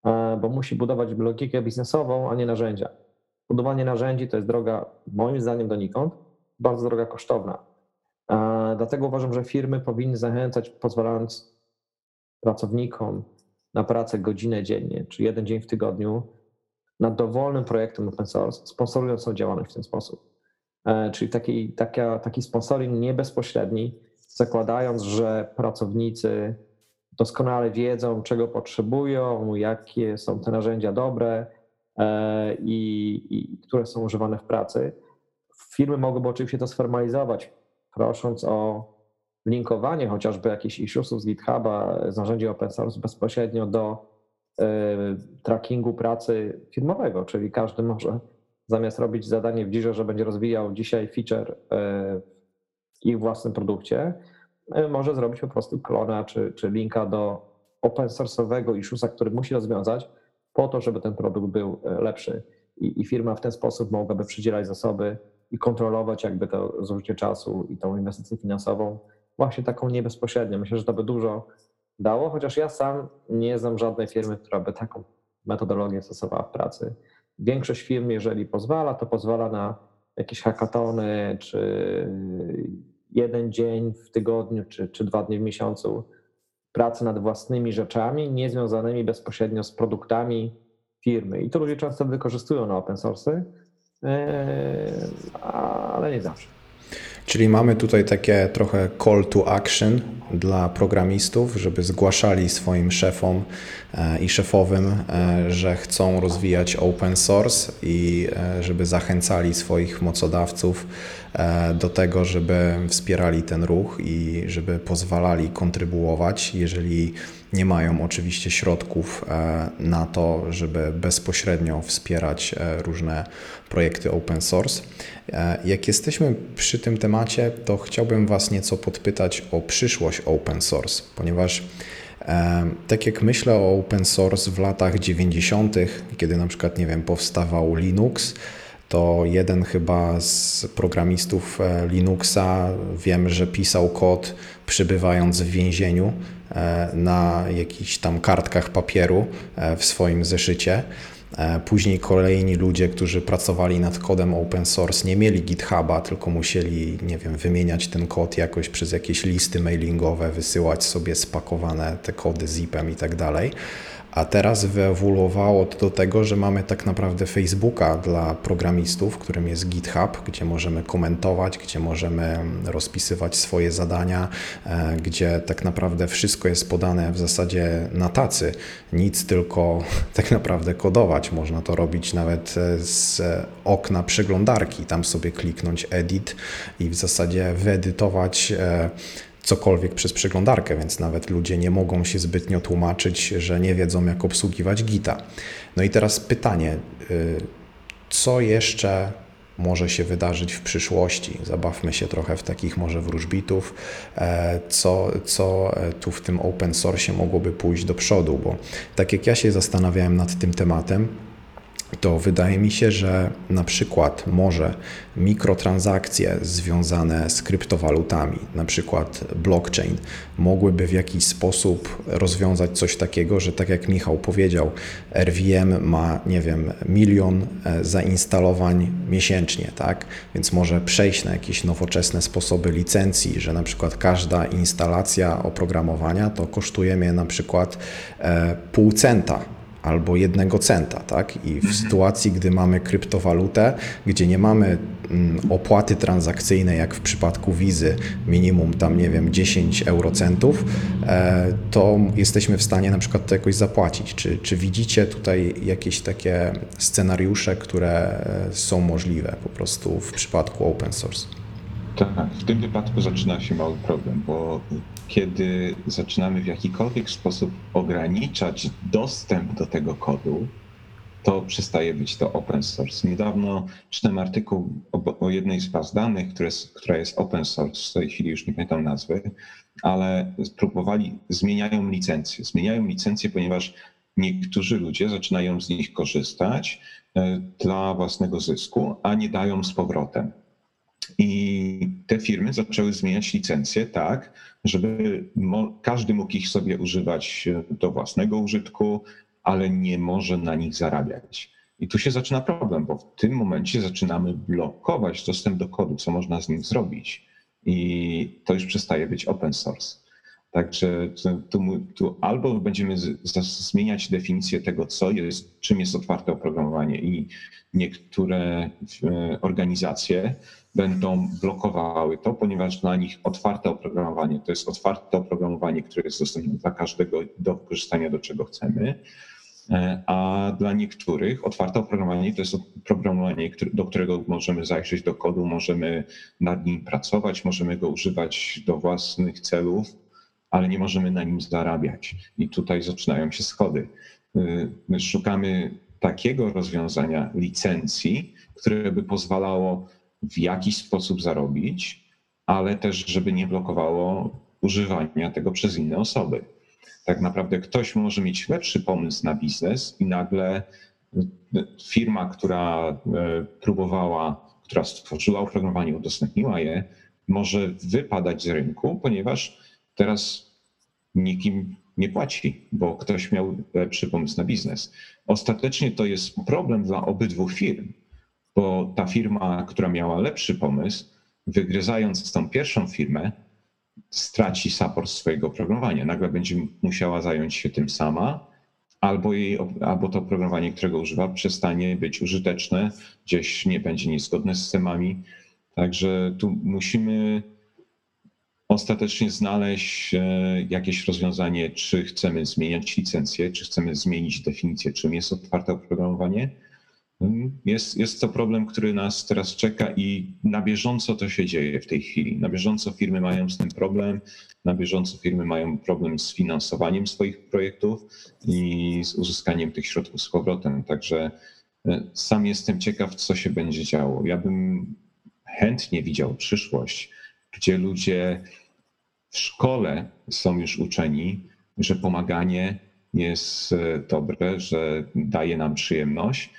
Speaker 2: e, bo musi budować logikę biznesową, a nie narzędzia. Budowanie narzędzi to jest droga, moim zdaniem, donikąd, bardzo droga kosztowna. E, dlatego uważam, że firmy powinny zachęcać, pozwalając pracownikom na pracę godzinę dziennie, czy jeden dzień w tygodniu, nad dowolnym projektem open source, sponsorując swoją działalność w ten sposób. E, czyli taki, taki sponsoring nie bezpośredni, zakładając, że pracownicy doskonale wiedzą, czego potrzebują, jakie są te narzędzia dobre e, i, i które są używane w pracy. Firmy mogłyby oczywiście to sformalizować, prosząc o linkowanie chociażby jakichś issuesów z GitHuba, z narzędzi open source bezpośrednio do trackingu pracy firmowego, czyli każdy może zamiast robić zadanie w Jirze, że będzie rozwijał dzisiaj feature e, w ich własnym produkcie, e, może zrobić po prostu klona czy, czy linka do open source'owego issuesa, który musi rozwiązać po to, żeby ten produkt był e, lepszy. I, I, firma w ten sposób mogłaby przydzielać zasoby i kontrolować jakby to zużycie czasu i tą inwestycję finansową właśnie taką niebezpośrednią. Myślę, że to by dużo dało, chociaż ja sam nie znam żadnej firmy, która by taką metodologię stosowała w pracy. Większość firm, jeżeli pozwala, to pozwala na jakieś hackatony, czy jeden dzień w tygodniu, czy, czy dwa dni w miesiącu pracy nad własnymi rzeczami, niezwiązanymi bezpośrednio z produktami firmy. I to ludzie często wykorzystują na open source, ale nie zawsze.
Speaker 1: Czyli mamy tutaj takie trochę call to action dla programistów, żeby zgłaszali swoim szefom e, i szefowym, e, że chcą rozwijać open source i e, żeby zachęcali swoich mocodawców do tego, żeby wspierali ten ruch i żeby pozwalali kontrybuować, jeżeli nie mają oczywiście środków na to, żeby bezpośrednio wspierać różne projekty open source. Jak jesteśmy przy tym temacie, to chciałbym Was nieco podpytać o przyszłość open source, ponieważ tak jak myślę o open source w latach 90., kiedy na przykład, nie wiem, powstawał Linux, to jeden chyba z programistów e, Linuxa wiem, że pisał kod przybywając w więzieniu e, na jakichś tam kartkach papieru e, w swoim zeszycie. Później kolejni ludzie, którzy pracowali nad kodem open source, nie mieli GitHuba, tylko musieli, nie wiem, wymieniać ten kod jakoś przez jakieś listy mailingowe, wysyłać sobie spakowane te kody zipem i tak dalej. A teraz wyewoluowało to do tego, że mamy tak naprawdę Facebooka dla programistów, którym jest GitHub, gdzie możemy komentować, gdzie możemy rozpisywać swoje zadania, e, gdzie tak naprawdę wszystko jest podane w zasadzie na tacy. Nic tylko tak naprawdę kodować. Można to robić nawet e, z okna przeglądarki. Tam sobie kliknąć edit i w zasadzie wyedytować e, cokolwiek przez przeglądarkę, więc nawet ludzie nie mogą się zbytnio tłumaczyć, że nie wiedzą, jak obsługiwać Gita. No i teraz pytanie, y, co jeszcze może się wydarzyć w przyszłości? Zabawmy się trochę w takich może wróżbitów, e, co, co tu w tym open source mogłoby pójść do przodu, bo tak jak ja się zastanawiałem nad tym tematem, to wydaje mi się, że na przykład może mikrotransakcje związane z kryptowalutami, na przykład blockchain, mogłyby w jakiś sposób rozwiązać coś takiego, że tak jak Michał powiedział, RVM ma, nie wiem, milion e, zainstalowań miesięcznie, tak? Więc może przejść na jakieś nowoczesne sposoby licencji, że na przykład każda instalacja oprogramowania to kosztuje mnie na przykład e, pół centa albo jednego centa, tak? I w mhm. sytuacji, gdy mamy kryptowalutę, gdzie nie mamy mm, opłaty transakcyjnej, jak w przypadku wizy, minimum tam, nie wiem, 10 eurocentów, e, to jesteśmy w stanie na przykład to jakoś zapłacić. Czy, czy widzicie tutaj jakieś takie scenariusze, które e, są możliwe po prostu w przypadku open source?
Speaker 3: Tak, w tym wypadku zaczyna się mały problem, bo kiedy zaczynamy w jakikolwiek sposób ograniczać dostęp do tego kodu, to przestaje być to open source. Niedawno czytałem artykuł o, o jednej z baz danych, które, która jest open source, w tej chwili już nie pamiętam nazwy, ale spróbowali, zmieniają licencje. Zmieniają licencje, ponieważ niektórzy ludzie zaczynają z nich korzystać e, dla własnego zysku, a nie dają z powrotem. I te firmy zaczęły zmieniać licencje tak, żeby każdy mógł ich sobie używać do własnego użytku, ale nie może na nich zarabiać. I tu się zaczyna problem, bo w tym momencie zaczynamy blokować dostęp do kodu, co można z nim zrobić. I to już przestaje być open source. Także tu, tu, albo będziemy zmieniać definicję tego, co jest, czym jest otwarte oprogramowanie, i niektóre e, organizacje będą blokowały to, ponieważ dla nich otwarte oprogramowanie to jest otwarte oprogramowanie, które jest dostępne dla każdego do wykorzystania, do czego chcemy. E, a dla niektórych otwarte oprogramowanie to jest oprogramowanie, do którego możemy zajrzeć do kodu, możemy nad nim pracować, możemy go używać do własnych celów, ale nie możemy na nim zarabiać. I tutaj zaczynają się schody. E, my szukamy takiego rozwiązania licencji, które by pozwalało w jakiś sposób zarobić, ale też, żeby nie blokowało używania tego przez inne osoby. Tak naprawdę ktoś może mieć lepszy pomysł na biznes i nagle firma, która e, próbowała, która stworzyła oprogramowanie, udostępniła je, może wypadać z rynku, ponieważ teraz nikim nie płaci, bo ktoś miał lepszy pomysł na biznes. Ostatecznie to jest problem dla obydwu firm, bo ta firma, która miała lepszy pomysł, wygryzając tą pierwszą firmę, straci support swojego oprogramowania. Nagle będzie musiała zająć się tym sama, albo, jej, albo to oprogramowanie, którego używa, przestanie być użyteczne, gdzieś nie będzie niezgodne z systemami. Także tu musimy ostatecznie znaleźć e, jakieś rozwiązanie, czy chcemy zmieniać licencję, czy chcemy zmienić definicję, czym jest otwarte oprogramowanie jest, jest to problem, który nas teraz czeka i na bieżąco to się dzieje w tej chwili. Na bieżąco firmy mają z tym problem, na bieżąco firmy mają problem z finansowaniem swoich projektów i z uzyskaniem tych środków z powrotem. Także e, sam jestem ciekaw, co się będzie działo. Ja bym chętnie widział przyszłość, gdzie ludzie w szkole są już uczeni, że pomaganie jest e, dobre, że daje nam przyjemność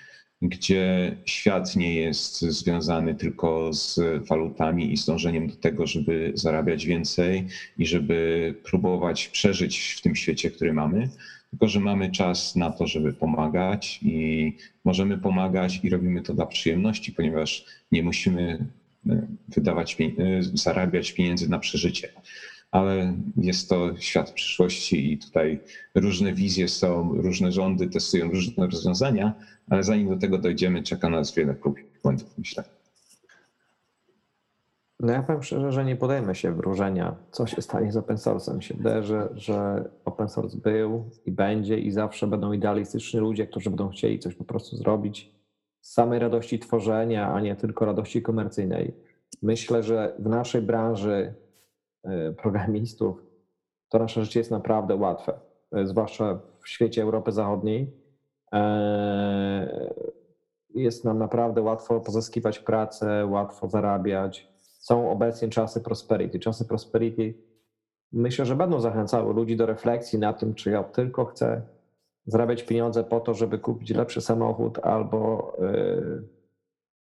Speaker 3: gdzie świat nie jest związany tylko z walutami i z dążeniem do tego, żeby zarabiać więcej i żeby próbować przeżyć w tym świecie, który mamy, tylko że mamy czas na to, żeby pomagać i możemy pomagać i robimy to dla przyjemności, ponieważ nie musimy wydawać, e, zarabiać pieniędzy na przeżycie. ale jest to świat przyszłości i tutaj różne wizje są, różne rządy testują różne rozwiązania, ale zanim do tego dojdziemy, czeka nas wiele prób i błędów, myślę.
Speaker 2: No ja powiem szczerze, że nie podejmę się wróżenia, co się stanie z open source'em. Się wydaje, że, że open source był i będzie i zawsze będą idealistyczni ludzie, którzy będą chcieli coś po prostu zrobić samej radości tworzenia, a nie tylko radości komercyjnej. Myślę, że w naszej branży y, programistów to nasze życie jest naprawdę łatwe, y, zwłaszcza w świecie Europy Zachodniej. E, jest nam naprawdę łatwo pozyskiwać pracę, łatwo zarabiać są obecnie czasy prosperity. Czasy prosperity myślę, że będą zachęcały ludzi do refleksji na tym, czy ja tylko chcę zarabiać pieniądze po to, żeby kupić lepszy samochód albo yy,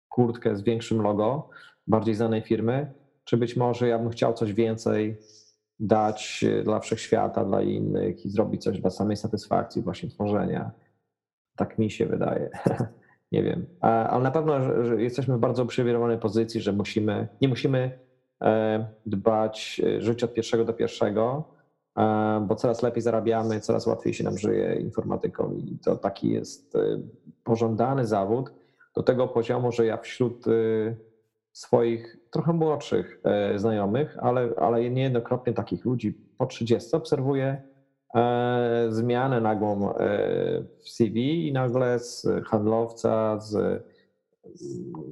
Speaker 2: kurtkę z większym logo bardziej znanej firmy, czy być może ja bym chciał coś więcej dać dla wszechświata, dla innych i zrobić coś dla samej satysfakcji właśnie tworzenia. Tak mi się wydaje. nie wiem. Ale na pewno jesteśmy w bardzo uprzywilejowanej pozycji, że musimy, nie musimy e, dbać e, żyć od pierwszego do pierwszego, e, bo coraz lepiej zarabiamy, coraz łatwiej się nam żyje informatyką i to taki jest pożądany zawód do tego poziomu, że ja wśród swoich trochę młodszych znajomych, ale, ale niejednokrotnie takich ludzi po 30 obserwuję E, zmianę nagłą e, w CV i nagle z handlowca, z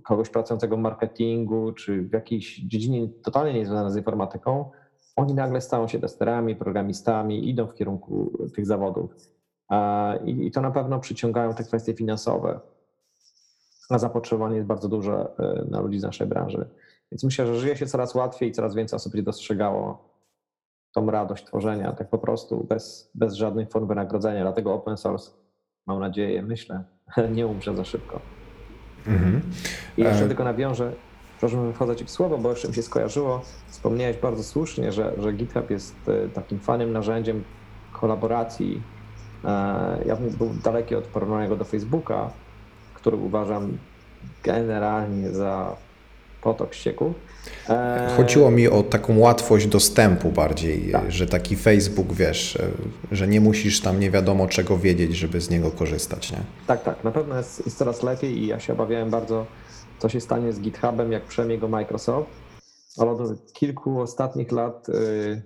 Speaker 2: kogoś pracującego w marketingu, czy w jakiejś dziedzinie totalnie niezwiązanej z informatyką, oni nagle stają się testerami, programistami, idą w kierunku tych zawodów. I to na pewno przyciągają te kwestie finansowe. A zapotrzebowanie jest bardzo duże e, na ludzi z naszej branży. Więc myślę, że żyje się coraz łatwiej i coraz więcej osób będzie dostrzegało tą radość tworzenia, tak po prostu, bez, bez żadnych form wynagrodzenia. Dlatego open source, mam nadzieję, myślę, nie umrze za szybko. Mhm. I jeszcze e... tylko nawiążę, proszę wchodzę Ci w słowo, bo jeszcze mi się skojarzyło, wspomniałeś bardzo słusznie, że, że GitHub jest e, takim fajnym narzędziem kolaboracji. E, ja bym był daleki od porównania do Facebooka, który uważam generalnie za potok ścieków.
Speaker 1: E, Chodziło mi o taką łatwość dostępu bardziej, tak. że taki Facebook, wiesz, że nie musisz tam nie wiadomo czego wiedzieć, żeby z niego korzystać, nie?
Speaker 2: Tak, tak, na pewno jest, jest coraz lepiej i ja się obawiałem bardzo, co się stanie z GitHubem, jak przejmie go Microsoft, ale od kilku ostatnich lat y,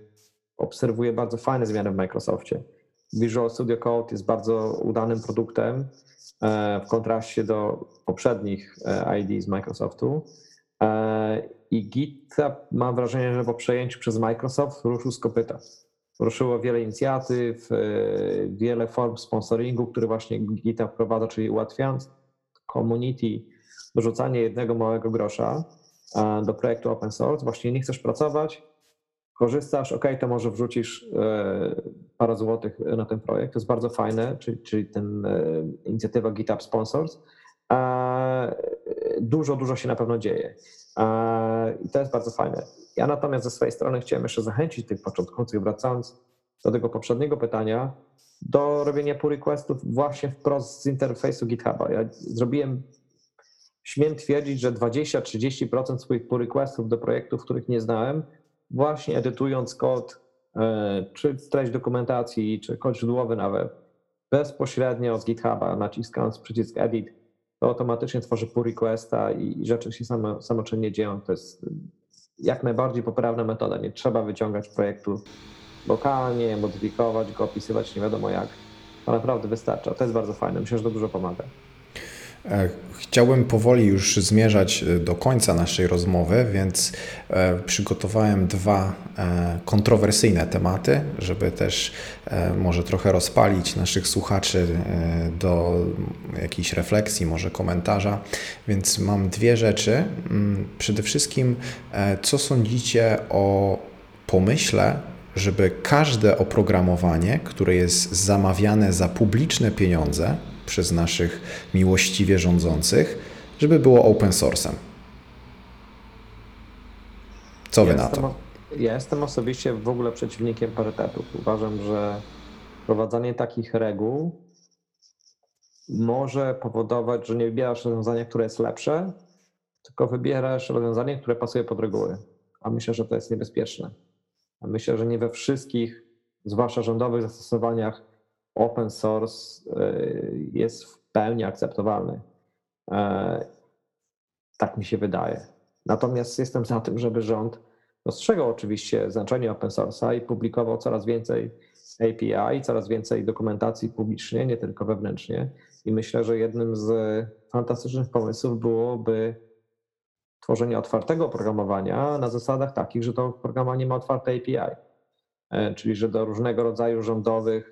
Speaker 2: obserwuję bardzo fajne zmiany w Microsoftie. Visual Studio Code jest bardzo udanym produktem y, w kontraście do poprzednich y, ID z Microsoftu. E, I GitHub mam wrażenie, że po przejęciu przez Microsoft ruszył z kopyta. Ruszyło wiele inicjatyw, e, wiele form sponsoringu, które właśnie GitHub wprowadza, czyli ułatwiając community dorzucanie jednego małego grosza e, do projektu open source. Właśnie nie chcesz pracować, korzystasz, ok, to może wrzucisz parę złotych na ten projekt. To jest bardzo fajne, czyli, czyli ten inicjatywa GitHub Sponsors dużo, dużo się na pewno dzieje. I to jest bardzo fajne. Ja natomiast ze swojej strony chciałem jeszcze zachęcić tych początkujących, wracając do tego poprzedniego pytania, do robienia pull requestów właśnie wprost z interfejsu GitHuba. Ja zrobiłem, śmiem twierdzić, że 20-30% swoich pull requestów do projektów, których nie znałem, właśnie edytując kod, e, czy treść dokumentacji, czy kod źródłowy nawet, bezpośrednio z GitHuba, naciskając przycisk edit, to automatycznie tworzy pull requesta i rzeczy się samo, samoczynnie dzieją. To jest jak najbardziej poprawna metoda. Nie trzeba wyciągać projektu lokalnie, modyfikować go, opisywać nie wiadomo jak. To naprawdę wystarcza. To jest bardzo fajne. Myślę, że to dużo pomaga.
Speaker 1: E, chciałbym powoli już zmierzać e, do końca naszej rozmowy, więc e, przygotowałem dwa kontrowersyjne tematy, żeby też może trochę rozpalić naszych słuchaczy do jakiejś refleksji, może komentarza. Więc mam dwie rzeczy. Mm, przede wszystkim, co sądzicie o pomyśle, żeby każde oprogramowanie, które jest zamawiane za publiczne pieniądze, przez naszych miłościwie rządzących, żeby było open source'em. Co wy ja na to?
Speaker 2: Ja jestem osobiście w ogóle przeciwnikiem parytetów. Uważam, że wprowadzanie takich reguł może powodować, że nie wybierasz rozwiązania, które jest lepsze, tylko wybierasz rozwiązanie, które pasuje pod reguły. A myślę, że to jest niebezpieczne. Myślę, że nie we wszystkich, zwłaszcza rządowych zastosowaniach, open source jest w pełni akceptowalny. Tak mi się wydaje. Natomiast jestem za tym, żeby rząd dostrzegał oczywiście znaczenie open source'a i publikował coraz więcej API, coraz więcej dokumentacji publicznie, nie tylko wewnętrznie. I myślę, że jednym z fantastycznych pomysłów byłoby tworzenie otwartego oprogramowania na zasadach takich, że to oprogramowanie ma otwarte API, e, czyli że do różnego rodzaju rządowych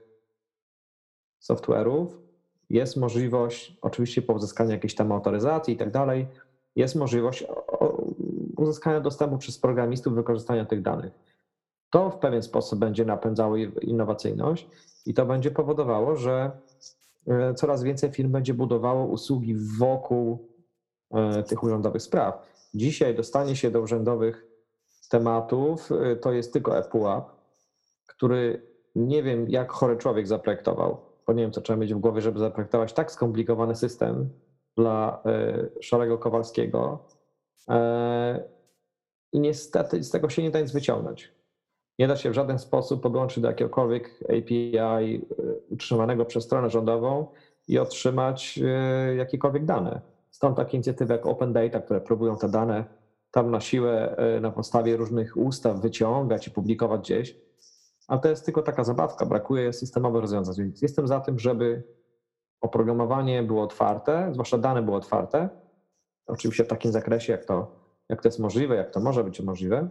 Speaker 2: software'ów jest możliwość, oczywiście po uzyskaniu jakiejś tam autoryzacji i tak dalej, jest możliwość uzyskania dostępu przez programistów wykorzystania tych danych. To w pewien sposób będzie napędzało innowacyjność i to będzie powodowało, że e, coraz więcej firm będzie budowało usługi wokół e, tych urzędowych spraw. Dzisiaj dostanie się do urzędowych tematów e, to jest tylko ePUAP, który nie wiem, jak chory człowiek zaprojektował, bo nie wiem, co trzeba mieć w głowie, żeby zaprojektować tak skomplikowany system dla Szarego Kowalskiego. I niestety z tego się nie da nic wyciągnąć. Nie da się w żaden sposób podłączyć do jakiegokolwiek API y, utrzymanego przez stronę rządową i otrzymać jakiekolwiek dane. Stąd takie inicjatywy jak Open Data, które próbują te dane tam na siłę na podstawie różnych ustaw wyciągać i publikować gdzieś. Ale to jest tylko taka zabawka, brakuje systemowych rozwiązań. Więc jestem za tym, żeby oprogramowanie było otwarte, zwłaszcza dane były otwarte, oczywiście w takim zakresie, jak to, jak to jest możliwe, jak to może być możliwe,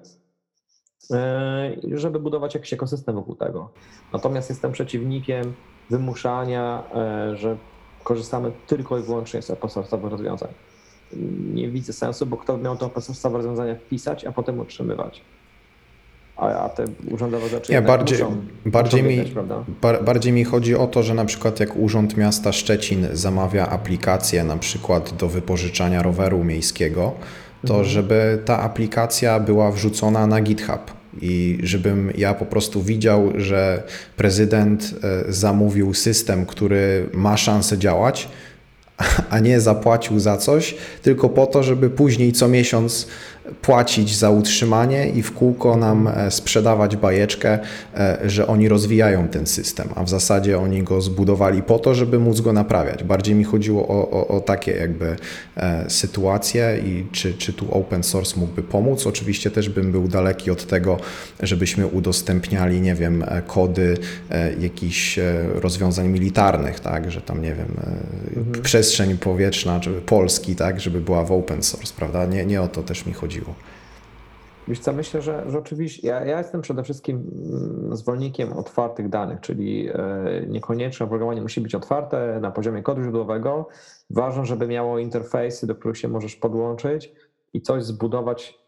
Speaker 2: E, żeby budować jakiś ekosystem wokół tego. Natomiast jestem przeciwnikiem wymuszania, e, że korzystamy tylko i wyłącznie z open source'owych rozwiązań. Nie widzę sensu, bo kto miał to open source'owe rozwiązania wpisać, a potem utrzymywać. A, te urzędowe rzeczy
Speaker 1: ja bardziej, bardziej, mi, bar, bardziej mi chodzi o to, że na przykład jak Urząd Miasta Szczecin zamawia aplikację na przykład do wypożyczania roweru miejskiego, to mhm. żeby ta aplikacja była wrzucona na GitHub i żebym ja po prostu widział, że prezydent e, zamówił system, który ma szansę działać, a nie zapłacił za coś, tylko po to, żeby później co miesiąc płacić za utrzymanie i w kółko nam e, sprzedawać bajeczkę, e, że oni rozwijają ten system, a w zasadzie oni go zbudowali po to, żeby móc go naprawiać. Bardziej mi chodziło o, o, o takie jakby e, sytuacje i czy, czy tu open source mógłby pomóc. Oczywiście też bym był daleki od tego, żebyśmy udostępniali, nie wiem, kody jakichś rozwiązań militarnych, tak, że tam, nie wiem, mhm. przestrzeń powietrzna, czy Polski, tak, żeby była w open source, prawda? Nie, nie o to też mi chodzi chodziło?
Speaker 2: Wiesz co, myślę, że, że oczywiście ja, ja, jestem przede wszystkim mm, zwolennikiem otwartych danych, czyli e, niekoniecznie oprogramowanie musi być otwarte na poziomie kodu źródłowego. Ważne, żeby miało interfejsy, do których się możesz podłączyć i coś zbudować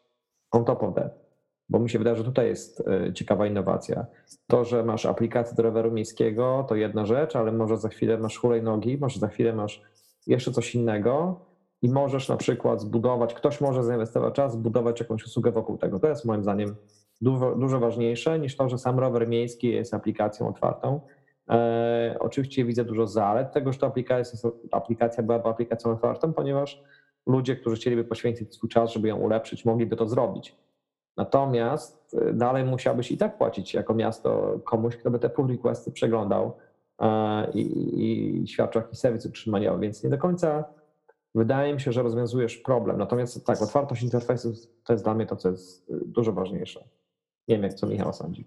Speaker 2: on top of that. Bo mi się wydaje, że tutaj jest e, ciekawa innowacja. To, że masz aplikację do roweru miejskiego, to jedna rzecz, ale może za chwilę masz hulajnogi, może za chwilę masz jeszcze coś innego i możesz na przykład zbudować, ktoś może zainwestować czas, zbudować jakąś usługę wokół tego. To jest moim zdaniem dużo, dużo ważniejsze niż to, że sam rower miejski jest aplikacją otwartą. E, oczywiście widzę dużo zalet tego, że ta aplikacja, aplikacja byłaby aplikacją otwartą, ponieważ ludzie, którzy chcieliby poświęcić swój czas, żeby ją ulepszyć, mogliby to zrobić. Natomiast e, dalej musiałbyś i tak płacić jako miasto komuś, kto by te pull requesty przeglądał e, i, i świadczył jakiś serwis utrzymaniowy, więc nie do końca wydaje mi się, że rozwiązujesz problem. Natomiast tak, otwartość interfejsu to jest dla mnie to, co jest y, dużo ważniejsze. Nie wiem, jak co Michał sądzi.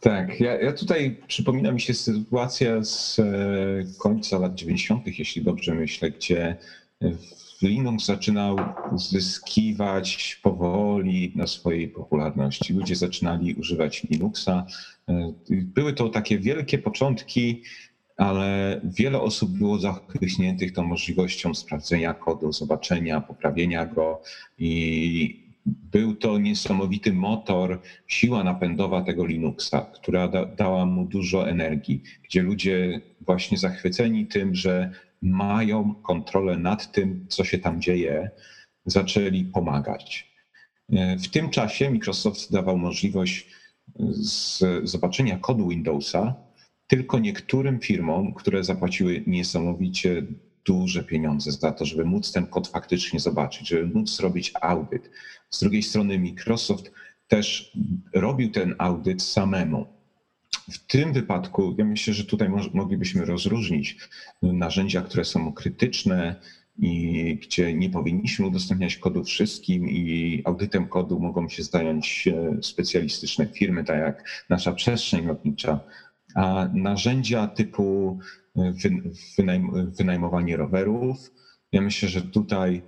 Speaker 3: Tak, ja, ja tutaj przypomina mi się sytuacja z e, końca lat 90., jeśli dobrze myślę, gdzie Linux zaczynał zyskiwać powoli na swojej popularności. Ludzie zaczynali używać Linuxa. E, były to takie wielkie początki ale wiele osób było zachwyśniętych tą możliwością sprawdzenia kodu, zobaczenia, poprawienia go i był to niesamowity motor, siła napędowa tego Linuxa, która da, dała mu dużo energii, gdzie ludzie właśnie zachwyceni tym, że mają kontrolę nad tym, co się tam dzieje, zaczęli pomagać. W tym czasie Microsoft dawał możliwość zobaczenia kodu Windowsa tylko niektórym firmom, które zapłaciły niesamowicie duże pieniądze za to, żeby móc ten kod faktycznie zobaczyć, żeby móc zrobić audyt. Z drugiej strony Microsoft też robił ten audyt samemu. W tym wypadku, ja myślę, że tutaj moglibyśmy rozróżnić narzędzia, które są krytyczne i gdzie nie powinniśmy udostępniać kodu wszystkim i audytem kodu mogą się zająć specjalistyczne firmy, tak jak nasza przestrzeń lotnicza, a narzędzia typu wynajmowanie rowerów, ja myślę, że tutaj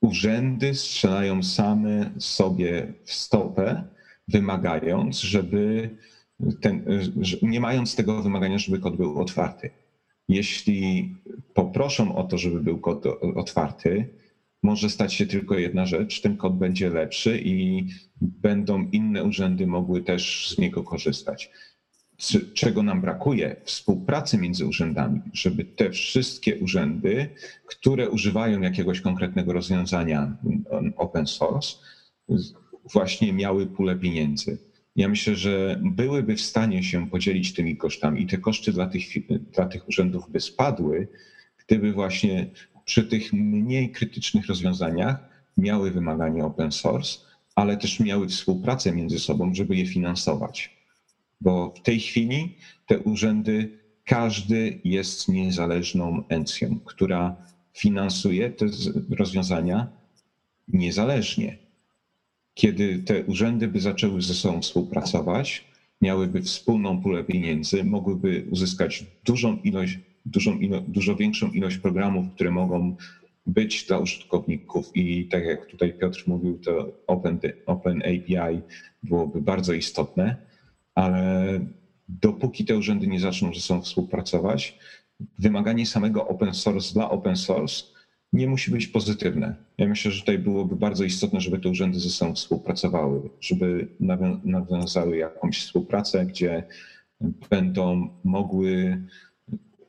Speaker 3: urzędy strzelają same sobie w stopę, wymagając, żeby ten, nie mając tego wymagania, żeby kod był otwarty. Jeśli poproszą o to, żeby był kod otwarty, może stać się tylko jedna rzecz, ten kod będzie lepszy i będą inne urzędy mogły też z niego korzystać czego nam brakuje, współpracy między urzędami, żeby te wszystkie urzędy, które używają jakiegoś konkretnego rozwiązania um, open source, właśnie miały pulę pieniędzy. Ja myślę, że byłyby w stanie się podzielić tymi kosztami i te koszty dla tych, dla tych urzędów by spadły, gdyby właśnie przy tych mniej krytycznych rozwiązaniach miały wymagania open source, ale też miały współpracę między sobą, żeby je finansować bo w tej chwili te urzędy, każdy jest niezależną encją, która finansuje te rozwiązania niezależnie. Kiedy te urzędy by zaczęły ze sobą współpracować, miałyby wspólną pulę pieniędzy, mogłyby uzyskać dużą ilość, dużą dużo większą ilość programów, które mogą być dla użytkowników i tak jak tutaj Piotr mówił, to Open, Open API byłoby bardzo istotne ale dopóki te urzędy nie zaczną ze sobą współpracować, wymaganie samego open source dla open source nie musi być pozytywne. Ja myślę, że tutaj byłoby bardzo istotne, żeby te urzędy ze sobą współpracowały, żeby nawiązały jakąś współpracę, gdzie będą mogły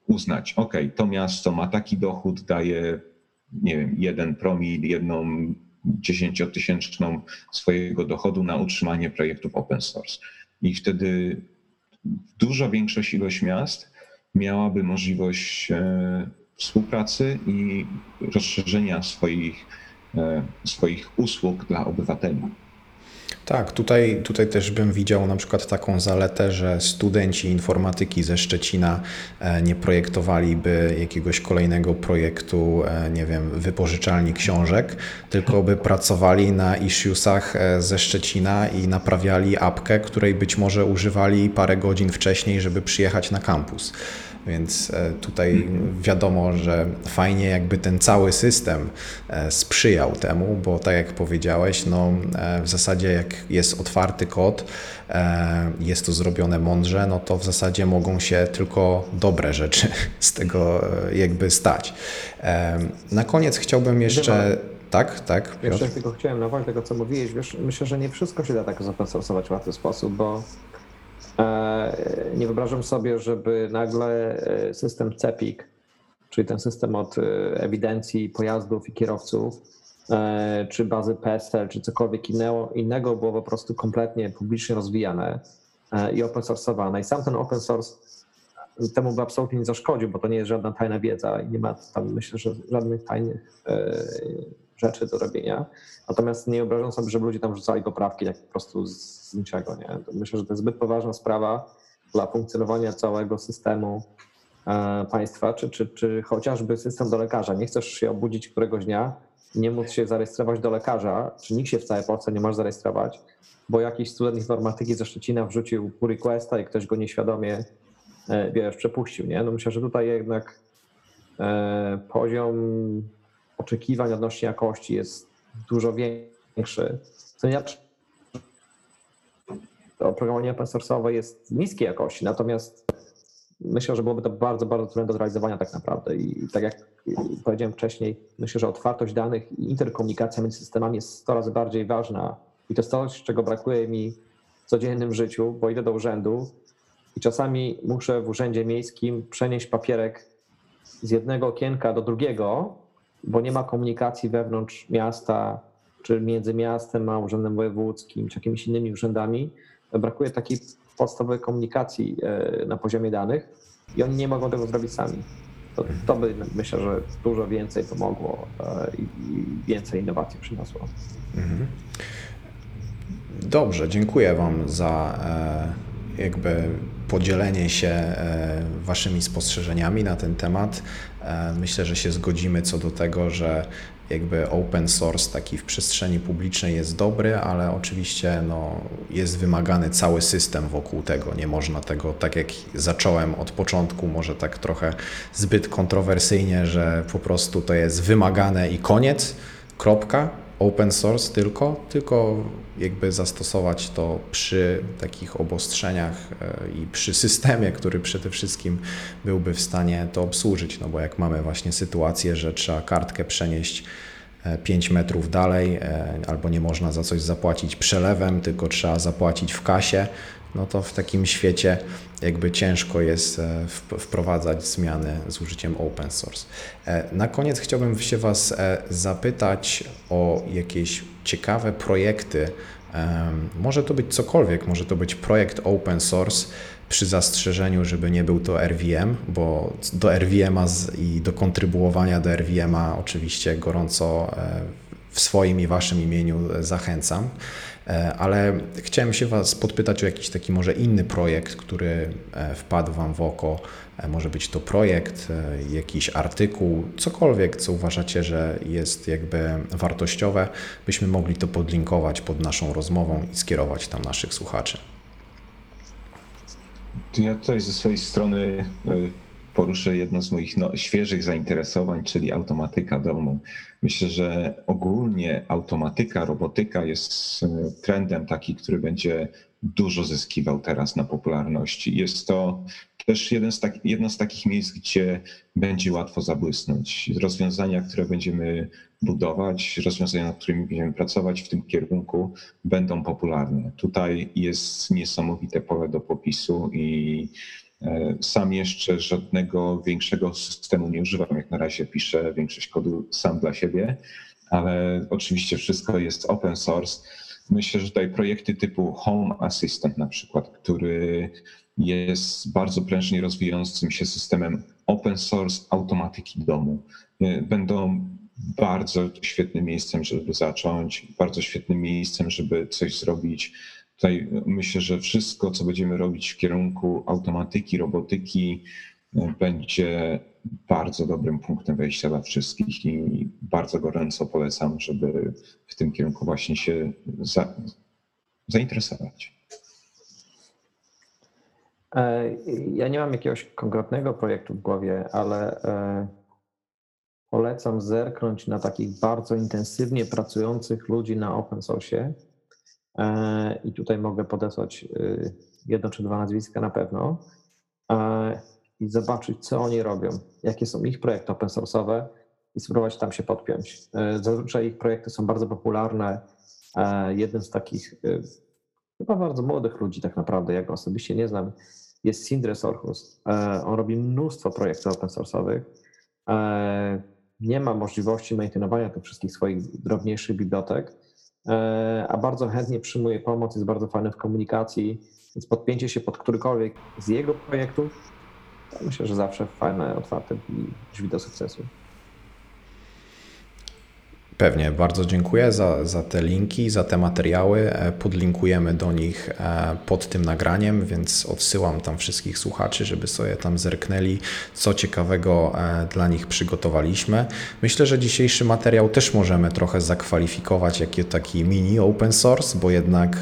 Speaker 3: uznać, ok, to miasto ma taki dochód, daje, nie wiem, jeden promil, jedną dziesięciotysięczną swojego dochodu na utrzymanie projektów open source i wtedy duża większość ilość miast miałaby możliwość e, współpracy i rozszerzenia swoich, e, swoich usług dla obywateli.
Speaker 1: Tak, tutaj, tutaj też bym widział na przykład taką zaletę, że studenci informatyki ze Szczecina e, nie projektowaliby jakiegoś kolejnego projektu, e, nie wiem, wypożyczalni książek, tylko by pracowali na issuesach e, ze Szczecina i naprawiali apkę, której być może używali parę godzin wcześniej, żeby przyjechać na kampus. Więc e, tutaj wiadomo, że fajnie jakby ten cały system e, sprzyjał temu, bo tak jak powiedziałeś, no e, w zasadzie jak jest otwarty kod, jest to zrobione mądrze, no to w zasadzie mogą się tylko dobre rzeczy z tego jakby stać. Na koniec chciałbym jeszcze... Tak, tak.
Speaker 2: Jeszcze tylko chciałem nawołać tego, co mówiłeś. Wiesz, myślę, że nie wszystko się da tak zastosować w łatwy sposób, bo nie wyobrażam sobie, żeby nagle e, system CEPIK, czyli ten system od e, ewidencji pojazdów i kierowców, czy bazy PESEL, czy cokolwiek innego było po prostu kompletnie publicznie rozwijane i open source'owane. I sam ten open source temu by absolutnie nie zaszkodził, bo to nie jest żadna tajna wiedza i nie ma tam myślę, że żadnych tajnych rzeczy do robienia. Natomiast nie wyobrażam sobie, żeby ludzie tam wrzucali poprawki tak po prostu z niczego. Nie? Myślę, że to jest zbyt poważna sprawa dla funkcjonowania całego systemu e, państwa, czy, czy, czy chociażby system do lekarza. Nie chcesz się obudzić któregoś dnia, nie móc się zarejestrować do lekarza, czy nikt się w całej Polsce nie może zarejestrować, bo jakiś student informatyki ze Szczecina wrzucił pull requesta i ktoś go nieświadomie e, wiesz, przepuścił. Nie? No myślę, że tutaj jednak e, poziom oczekiwań odnośnie jakości jest dużo większy. Ponieważ oprogramowanie open source'owe jest niskiej jakości, natomiast myślę, że byłoby to bardzo, bardzo trudne do zrealizowania tak naprawdę. I tak jak powiedziałem wcześniej, myślę, że otwartość danych i interkomunikacja między systemami jest 100 razy bardziej ważna. I to jest coś, czego brakuje mi w codziennym życiu, bo idę do urzędu i czasami muszę w urzędzie miejskim przenieść papierek z jednego okienka do drugiego, bo nie ma komunikacji wewnątrz miasta, czy między miastem a urzędem wojewódzkim, czy jakimiś innymi urzędami. Brakuje takiej podstawowej komunikacji e, na poziomie danych i oni nie mogą tego zrobić sami. To, to by myślę, że dużo więcej pomogło e, i więcej innowacji przyniosło. Mhm.
Speaker 1: Dobrze, dziękuję Wam za e, jakby podzielenie się Waszymi spostrzeżeniami na ten temat. Myślę, że się zgodzimy co do tego, że jakby open source taki w przestrzeni publicznej jest dobry, ale oczywiście no, jest wymagany cały system wokół tego. Nie można tego, tak jak zacząłem od początku, może tak trochę zbyt kontrowersyjnie, że po prostu to jest wymagane i koniec, kropka open source tylko, tylko jakby zastosować to przy takich obostrzeniach e, i przy systemie, który przede wszystkim byłby w stanie to obsłużyć. No bo jak mamy właśnie sytuację, że trzeba kartkę przenieść 5 e, metrów dalej, e, albo nie można za coś zapłacić przelewem, tylko trzeba zapłacić w kasie, no to w takim świecie jakby ciężko jest e, wprowadzać zmiany z użyciem open source. E, na koniec chciałbym się Was e, zapytać o jakieś ciekawe projekty. Może to być cokolwiek, może to być projekt open source przy zastrzeżeniu, żeby nie był to RVM, bo do RVM i do kontrybuowania do RVM oczywiście gorąco w swoim i Waszym imieniu zachęcam. E, ale chciałem się Was podpytać o jakiś taki może inny projekt, który e, wpadł Wam w oko. E, może być to projekt, jakiś artykuł, cokolwiek, co uważacie, że jest jakby wartościowe, byśmy mogli to podlinkować pod naszą rozmową i skierować tam naszych słuchaczy.
Speaker 3: Ja tutaj ze swojej strony poruszę jedno z moich no, świeżych zainteresowań, czyli automatyka domu. Myślę, że ogólnie automatyka, robotyka jest e, trendem taki, który będzie dużo zyskiwał teraz na popularności. Jest to też jeden z tak, jedno z takich miejsc, gdzie będzie łatwo zabłysnąć. Rozwiązania, które będziemy budować, rozwiązania, nad którymi będziemy pracować w tym kierunku, będą popularne. Tutaj jest niesamowite pole do popisu i sam jeszcze żadnego większego systemu nie używam. Jak na razie piszę większość kodu sam dla siebie, ale oczywiście wszystko jest open source. Myślę, że tutaj projekty typu Home Assistant na przykład, który jest bardzo prężnie rozwijającym się systemem open source automatyki domu, e, będą bardzo świetnym miejscem, żeby zacząć, bardzo świetnym miejscem, żeby coś zrobić Tutaj myślę, że wszystko, co będziemy robić w kierunku automatyki, robotyki, będzie bardzo dobrym punktem wejścia dla wszystkich i bardzo gorąco polecam, żeby w tym kierunku właśnie się za, zainteresować.
Speaker 2: E, ja nie mam jakiegoś konkretnego projektu w głowie, ale e, polecam zerknąć na takich bardzo intensywnie pracujących ludzi na open source E, i tutaj mogę podesłać y, jedno czy dwa nazwiska na pewno e, i zobaczyć, co oni robią, jakie są ich projekty open source'owe i spróbować tam się podpiąć. E, zazwyczaj ich projekty są bardzo popularne. Jeden z takich chyba bardzo młodych ludzi tak naprawdę, ja go osobiście nie znam, jest Sindre Sorhus. On robi mnóstwo projektów open source'owych. Nie ma możliwości maintainowania tych wszystkich swoich drobniejszych bibliotek, E, a bardzo chętnie przyjmuje pomoc, jest bardzo fajny w komunikacji, więc podpięcie się pod którykolwiek z jego projektów, myślę, że zawsze fajne, otwarte drzwi do sukcesu.
Speaker 1: Pewnie, bardzo dziękuję za, za te linki, za te materiały. E, podlinkujemy do nich e, pod tym nagraniem, więc odsyłam tam wszystkich słuchaczy, żeby sobie tam zerknęli, co ciekawego e, dla nich przygotowaliśmy. Myślę, że dzisiejszy materiał też możemy trochę zakwalifikować jako taki mini open source, bo jednak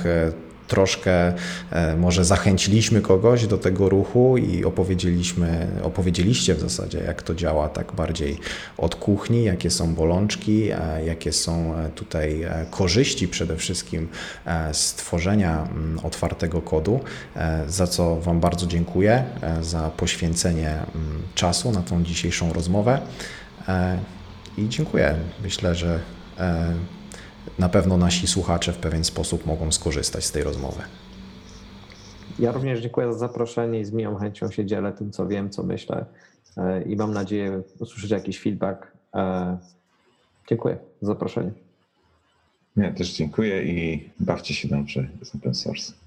Speaker 1: troszkę e, może zachęciliśmy kogoś do tego ruchu i opowiedzieliśmy, opowiedzieliście w zasadzie, jak to działa tak bardziej od kuchni, jakie są bolączki, e, jakie są e, tutaj korzyści przede wszystkim z tworzenia mm, otwartego kodu, za co Wam bardzo dziękuję za poświęcenie mm, czasu na tą dzisiejszą rozmowę i dziękuję. Myślę, że na pewno nasi słuchacze w pewien sposób mogą skorzystać z tej rozmowy.
Speaker 2: Ja również dziękuję za zaproszenie i z miłą chęcią się dzielę tym, co wiem, co myślę e, i mam nadzieję usłyszeć jakiś feedback. E, dziękuję za zaproszenie.
Speaker 3: Ja też dziękuję i bawcie się dobrze z open source.